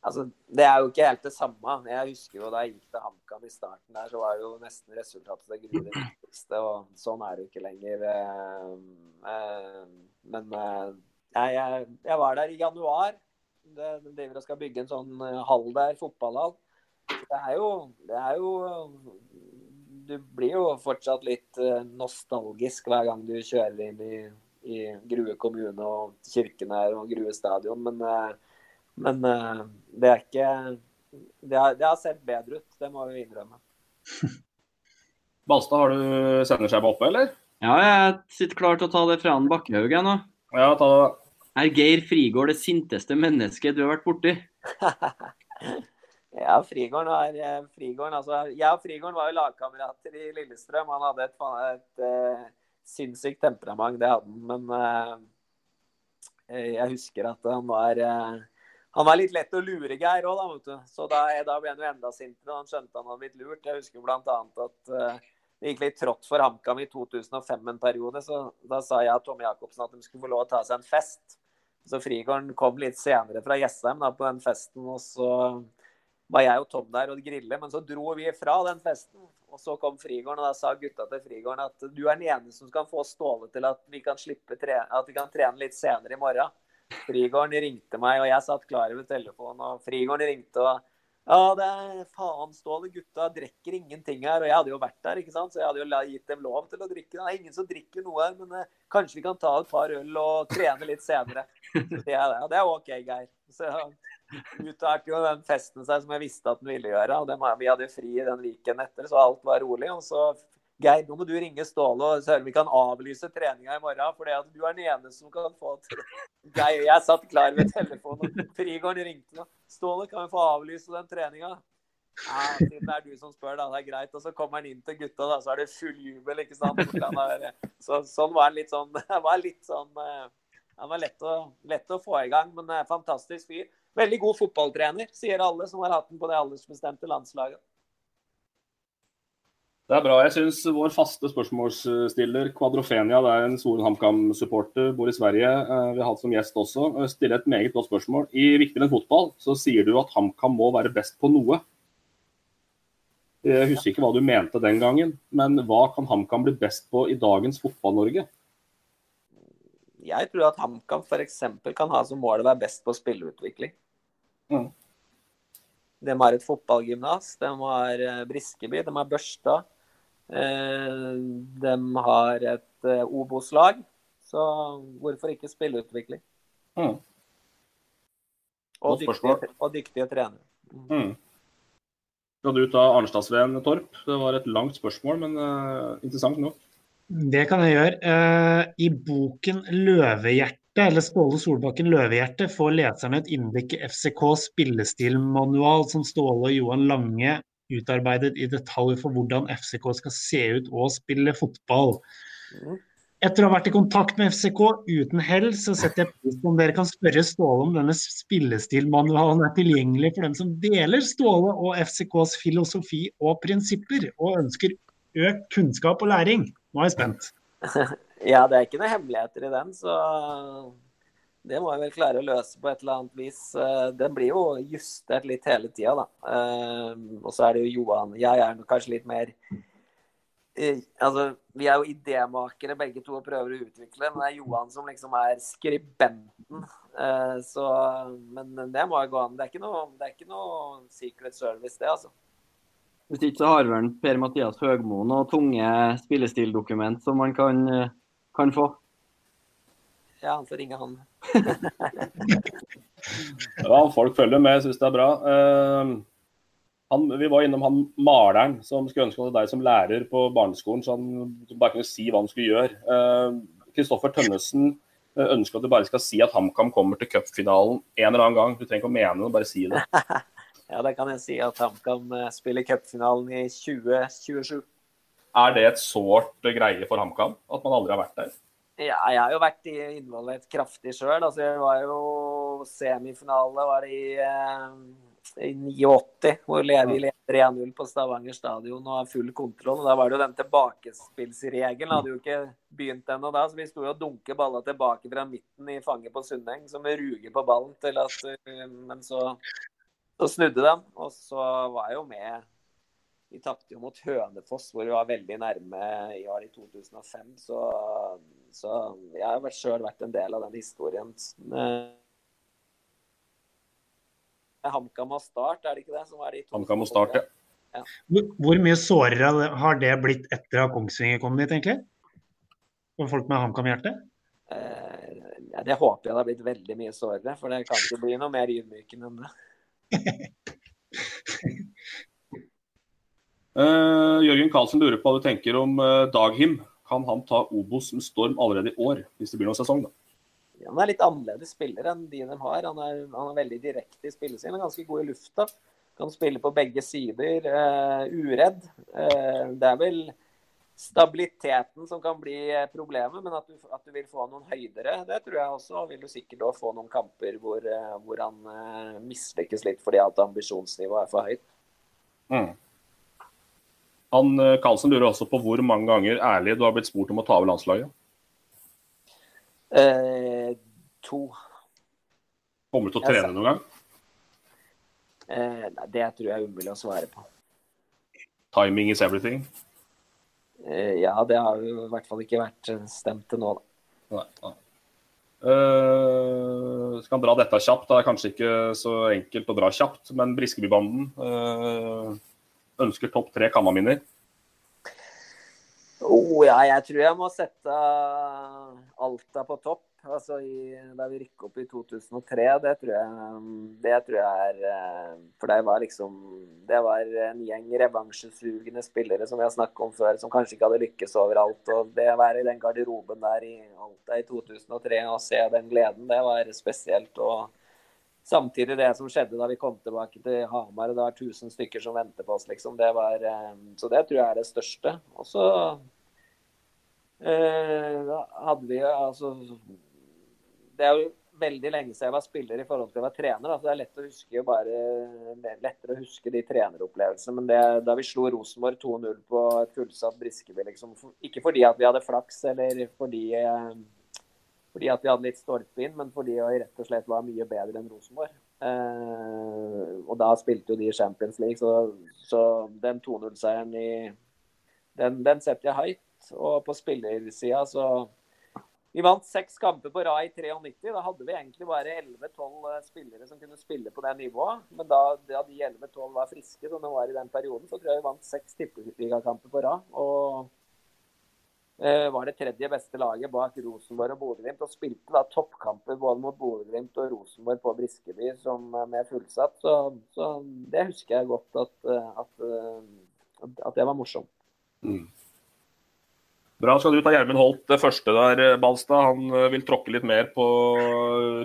Altså, det er jo ikke helt det samme. Jeg husker jo da jeg gikk til HamKam i starten der, så var jo nesten resultatet det viktigste. Og sånn er det jo ikke lenger. Eh, men jeg, jeg var der i januar det, driver og skal bygge en sånn eh, hall der, fotballhall. Det er jo, det er jo Du blir jo fortsatt litt eh, nostalgisk hver gang du kjører inn i, i Grue kommune og kirken her og Grue stadion, men, eh, men det er ikke det har, det har, sett bedre ut, det må vi innrømme. Balstad, har du sendeskjema oppe, eller? Ja, jeg sitter klar til å ta det fra Bakkhaug nå. Ja, ta det. Er Geir Frigård det sinteste mennesket du har vært borti? ja, Frigård var Frigården, altså, Jeg og Frigården var jo lagkamerater i Lillestrøm. Han hadde et, et, et uh, sinnssykt temperament, det hadde han. Men uh, jeg husker at han var uh, han var litt lett å lure, Geir òg, da. vet du. Så da, da ble han jo enda sintere. Han skjønte han hadde blitt lurt. Jeg husker bl.a. at det gikk litt trått for HamKam i 2005 en periode. Så da sa jeg og Tommy Jacobsen at de skulle få lov å ta seg en fest. Så Frigården kom litt senere fra Jessheim på den festen, og så var jeg og Tom der og grille. Men så dro vi fra den festen, og så kom Frigården, og da sa gutta til Frigården at du er den ene som kan få Ståle til at vi kan slippe tre at vi kan trene litt senere i morgen. Frigården ringte meg, og jeg satt klar ved telefonen, og Frigården ringte og ja, det er faen, stående. gutta drikker ingenting her. Og jeg hadde jo vært der, ikke sant? så jeg hadde jo gitt dem lov til å drikke. Det er ingen som drikker noe her, men eh, kanskje vi kan ta et par øl og trene litt senere. Så det, ja, det er OK, Geir. Så uttalte jo den festen seg som jeg visste at den ville gjøre. og det, Vi hadde fri den weekenden etter, så alt var rolig. Og så Geir, nå må du ringe Ståle og høre om vi kan avlyse treninga i morgen. For du er den eneste som kan få Geir, jeg satt klar ved telefonen, og Frigården ringte. Ståle, kan vi få avlyse den treninga? Ja, siden det er du som spør, da. Det er greit. Og så kommer han inn til gutta, da, så er det full jubel, ikke sant. Så, sånn var han litt sånn Han var litt sånn eh, Han var lett å, lett å få i gang, men eh, fantastisk fyr. Veldig god fotballtrener, sier alle som har hatt den på det aldersbestemte landslaget. Det er bra. Jeg syns vår faste spørsmålsstiller, Kvadrofenia, det er en stor HamKam-supporter, bor i Sverige. Eh, vi har hatt som gjest også. Eh, stiller et meget godt spørsmål. I Viktigere enn fotball så sier du at HamKam må være best på noe. Jeg husker ikke hva du mente den gangen, men hva kan HamKam bli best på i dagens Fotball-Norge? Jeg tror at HamKam f.eks. kan ha som mål å være best på spilleutvikling. Mm. De har et fotballgymnas, de har eh, Briskeby, de har Børstad. Eh, de har et eh, Obos-lag, så hvorfor ikke spilleutvikling? Mm. Og, dyktige, og dyktige trenere. Mm. Skal du ta Arnstadsveen, Torp? Det var et langt spørsmål, men uh, interessant nok. Det kan jeg gjøre. Uh, I boken 'Løvehjerte', eller Ståle Solbakken 'Løvehjerte', får leserne et innblikk i FCKs spillestilmanual som Ståle og Johan Lange utarbeidet i detalj for hvordan FCK skal se ut og spille fotball. Etter å ha vært i kontakt med FCK uten hell, så setter jeg pris på om dere kan spørre Ståle om denne spillestilmanualen er tilgjengelig for dem som deler Ståle og FCKs filosofi og prinsipper, og ønsker økt kunnskap og læring. Nå er jeg spent. Ja, det er ikke noen hemmeligheter i den, så det må jeg vel klare å løse på et eller annet vis. Eh, den blir jo justert litt hele tida, da. Eh, og så er det jo Johan. Jeg er kanskje litt mer eh, Altså, vi er jo idémakere begge to og prøver å utvikle, men det er Johan som liksom er skribenten. Så Men det må jo gå an. Det er ikke noe, det er ikke noe secret service, det, altså. Hvis ikke så har vel Per-Mathias Høgmo noe tunge spillestildokument som man kan, kan få? Ja, han får ringe han. ja, folk følger med, jeg syns det er bra. Uh, han, vi var innom han maleren som skulle ønske deg som lærer på barneskolen, så han bare kunne si hva han skulle gjøre. Kristoffer uh, Tønnesen uh, ønsker at du bare skal si at HamKam kommer til cupfinalen en eller annen gang. Du trenger ikke å mene noe, bare si det. ja, det kan jeg si at HamKam spiller cupfinalen i 2027. Er det et sårt greie for HamKam at man aldri har vært der? Ja, jeg har jo vært involvert kraftig sjøl. Altså, jeg var jo semifinale var i, eh, i 89, hvor Levi leder 1-0 på Stavanger stadion og har full kontroll. og Da var det jo den tilbakespillsregelen hadde jo ikke begynt ennå da. Så vi sto jo og dunket balla tilbake fra midten i fanget på Sundeng, som ruger på ballen til at eh, Men så, så snudde de, og så var jeg jo med vi tapte jo mot Hønefoss, hvor vi var veldig nærme i år i 2005. Så, så jeg har sjøl vært en del av den historien. Eh, HamKam og Start, er det ikke det? som er de to HamKam og Start, ja. ja. Hvor, mye sårere har det blitt etter at Kongsvinger kom dit, egentlig? For folk med HamKam-hjerte? Eh, ja, det håper jeg det har blitt veldig mye sårere, for det kan ikke bli noe mer ydmykende enn det. Uh, Jørgen Karlsen lurer på hva du tenker om uh, Daghim. Kan han ta Obos med storm allerede i år, hvis det blir noen sesong? da? Han er litt annerledes spiller enn de de har. Han er, han er veldig direkte i spillet er ganske god i lufta. Kan spille på begge sider. Uh, uredd. det er vel stabiliteten som kan bli problemet, men at du, at du, vil få noen høydere, det tror jeg også. Og vil du sikkert også få noen kamper hvor, hvor han mislykkes litt fordi at ambisjonsnivået er for høyt. Mm. Han Karlsen eh, lurer også på hvor mange ganger ærlig du har blitt spurt om å ta over landslaget? Eh, to. Kommer du til å trene noen gang? Eh, nei, det tror jeg er umulig å svare på. Timing is everything? Eh, ja, det har jo i hvert fall ikke vært stemt til nå, da. Nei, nei. Uh, skal han dra dette kjapt? Det er kanskje ikke så enkelt å dra kjapt, men Briskebybanden uh, ønsker topp tre kammaminner. Oh, ja, jeg tror jeg må sette Alta på topp. Altså i, da vi rykket opp i 2003, det tror jeg, det tror jeg er eh, For det var liksom Det var en gjeng revansjesugende spillere som vi har snakket om før, som kanskje ikke hadde lykkes overalt. Og det å være i den garderoben der i Alta i 2003 og se den gleden, det var spesielt. og Samtidig det som skjedde da vi kom tilbake til Hamar, det var 1000 stykker som venter på oss, liksom. Det var, eh, så det tror jeg er det største. Og så eh, hadde vi altså Det er jo veldig lenge siden jeg var spiller i forhold til å være trener. Altså det er lett å huske bare lettere å huske de treneropplevelsene. Men det, da vi slo Rosenborg 2-0 på et fullsatt Briskeby, liksom, ikke fordi at vi hadde flaks eller fordi eh, fordi at de hadde litt stolpe inn, men fordi de rett og slett var mye bedre enn Rosenborg. Eh, og da spilte jo de Champions League, så, så den 2-0-seieren i den, den, setter jeg høyt. Og på spillersida så Vi vant seks kamper på rad i 93. Da hadde vi egentlig bare 11-12 spillere som kunne spille på det nivået. Men da, da de 11-12 var friske, som de var i den perioden, så tror jeg vi vant seks tippeligakamper på rad. og Eh, var det tredje beste laget bak Rosenborg og Bodø-Glimt. Og spilte da toppkamper både mot Bodø-Glimt og Rosenborg på Briskeby som med fullsatt. Så, så, det husker jeg godt at, eh, at, eh, at det var morsomt. Mm. Bra. Skal du ta Gjermund Holt det første der, Balstad? Han vil tråkke litt mer på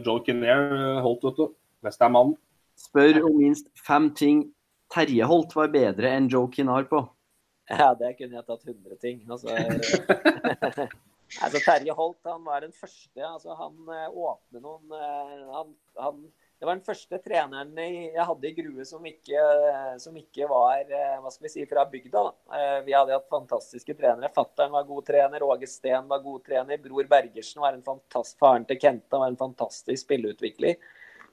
Joe Kinnear. Holt, vet du. Neste er mannen. Spør om minst fem ting Terje Holt var bedre enn Joe Kinnar på. Ja, det kunne jeg tatt 100 ting. Altså, altså Terje Holt han var den første. Altså, han uh, åpnet noen uh, han, han, Det var den første treneren jeg hadde i Grue som ikke, som ikke var uh, hva skal vi si, fra bygda. vi hadde hatt fantastiske trenere. Fattern var god trener, Åge Steen var god trener. Bror Bergersen var en fantastisk Faren til Kenta var en fantastisk spilleutvikler.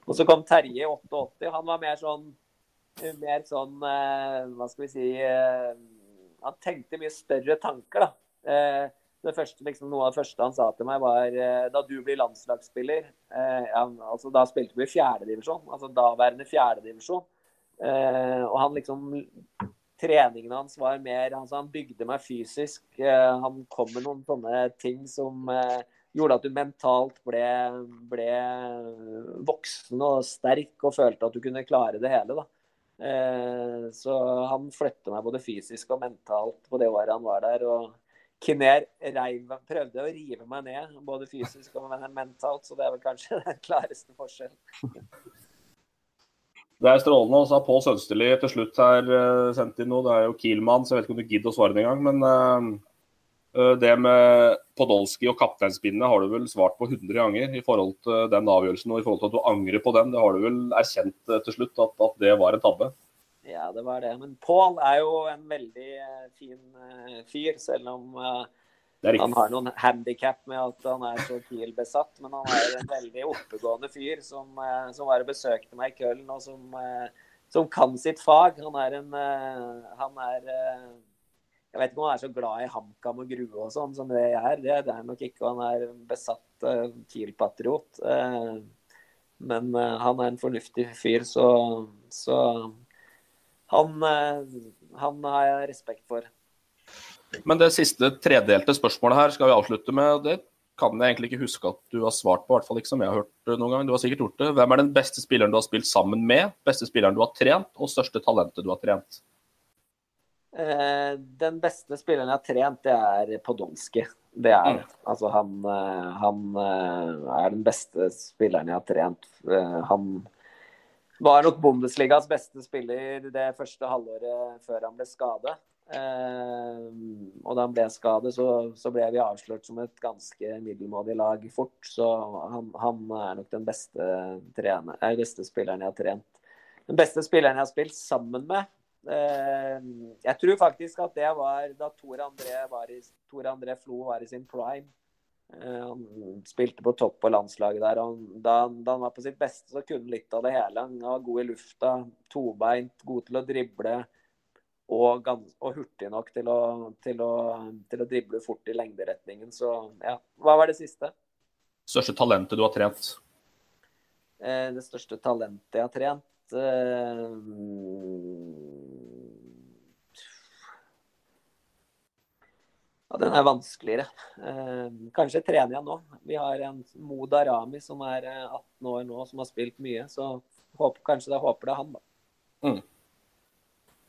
Og så kom Terje i 88. Han var mer sånn mer sånn Hva skal vi si han tenkte mye større tanker. da. Eh, det første, liksom, noe av det første han sa til meg, var eh, da du blir landslagsspiller eh, ja, altså, Da spilte vi i fjerdedivisjon, altså daværende fjerdedivisjon. Eh, og han liksom Treningen hans var mer altså, Han bygde meg fysisk. Han kom med noen sånne ting som gjorde at du mentalt ble, ble, voksen og sterk og følte at du kunne klare det hele. da. Eh, så han flytta meg både fysisk og mentalt på det året han var der. og Kiner prøvde å rive meg ned, både fysisk og mentalt, så det er vel kanskje den klareste forskjellen. Det er strålende. Og så har Pål Sønsterli til slutt her uh, sendt inn noe. Det er jo Kielmann, så jeg vet ikke om du gidder å svare det engang. Men Eh, det med Podolsky og kapteinsbindet har du vel svart på 100 ganger i forhold til den avgjørelsen og i forhold til at du angrer på den. Det har du vel erkjent eh, til slutt, at, at det var en tabbe? Ja, det var det. Men Pål er jo en veldig eh, fin fyr, selv om han har noen handikap med at han er så Kiel-besatt. Men han er en veldig oppegående fyr som, som var og besøkte meg i Køln, og som, som kan sitt fag. Han er en han er jeg vet ikke om han er så glad i HamKam og Grue og sånn som det jeg er. Det, det er nok ikke. Han er besatt uh, Kiel-patriot. Uh, men uh, han er en fornuftig fyr, så, så han, han, har jeg respekt for. Men det siste tredelte spørsmålet her skal vi avslutte med. Det kan jeg egentlig ikke huske at du har svart på, i hvert fall ikke som jeg har hørt noen gang. Du har sikkert gjort det. Hvem er den beste spilleren du har spilt sammen med, beste spilleren du har trent, og største talentet du har trent? Eh, den beste spilleren jeg har trent, det er Podolsky. Det er mm. Altså, han, eh, han, eh, er den beste spilleren jeg har trent. Han var nok Bundesligas beste spiller det første halvåret før han ble skadet. og da han ble skadet, så, så, ble vi avslørt som et ganske middelmådig lag fort. Så han, han er nok den beste, trener, beste spilleren jeg har trent. Den beste spilleren jeg har spilt sammen med, jeg tror faktisk at det var da Tor André, var i, Tor André Flo var i sin prime. Eh, Han spilte på topp på landslaget der. og Da, han- da han var på sitt beste, så kunne han litt av det hele. Han var god i lufta, tobeint, god til å drible. Og, gans, og hurtig nok til å, til, å, til å drible fort i lengderetningen. Så ja. Hva var det siste? Største talentet du har trent? Eh, det største talentet jeg har trent Ja, den er vanskeligere. Eh, kanskje trener jeg nå. Vi har en Mo Darami som er eh, 18 år nå, som har spilt mye. Så håper, kanskje da håper det er han, da. Mm.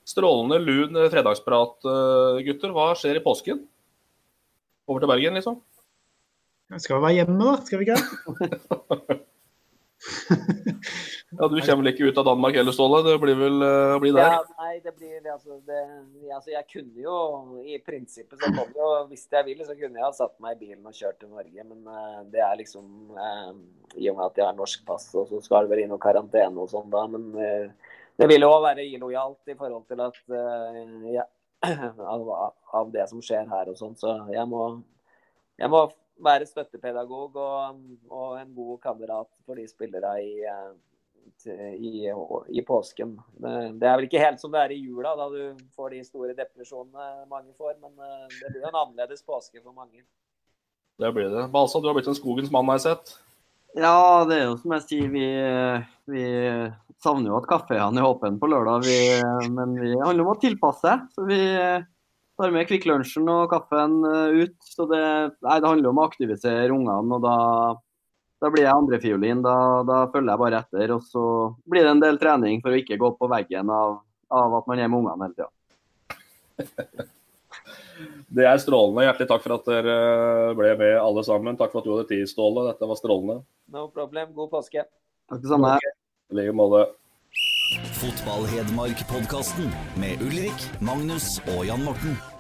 Strålende lun eh, fredagsprat, eh, gutter. Hva skjer i påsken? Over til Bergen, liksom? Skal vi være hjemme, da? Skal vi ikke? Ja, Du kommer vel ikke ut av Danmark heller, Ståle? Det blir vel uh, bli der? Ja, nei, det blir altså, det, altså Jeg kunne jo i prinsippet så kom jo Hvis jeg ville, så kunne jeg ha satt meg i bilen og kjørt til Norge. Men eh, det er liksom eh, I og med at jeg har norsk pass, og så skal det vel inn og karantene og sånn da. Men eh, det vil jo også være illojalt i forhold til at eh, ja, av, av det som skjer her og sånn. Så jeg må, jeg må være støttepedagog og, og en god kamerat for de spillere i eh, i, i påsken. Det, er vel ikke helt som det er i jula, da du får de store depresjonene mange får. Men eh, det blir en annerledes påske for mange. Det blir det. Balsa, du har blitt en skogens mann, har jeg sett? Ja, det er jo som jeg sier, vi, vi savner jo at kafeene er åpne på lørdag. Vi, men vi handler om å tilpasse. Så vi tar med Kvikk Lunsjen og kaffen ut. Så det, nei, det handler om å aktivisere ungene. og da da blir jeg andrefiolin. Da, da følger jeg bare etter. Og så blir det en del trening for å ikke gå på veggen av, av at man er med ungene hele tida. Det er strålende. Hjertelig takk for at dere ble med alle sammen. Takk for at du hadde tid, Ståle. Dette var strålende. No problem. God påske. Takk det samme. I like måte. Fotball-Hedmark-podkasten med Ulrik, Magnus og Jan Morten.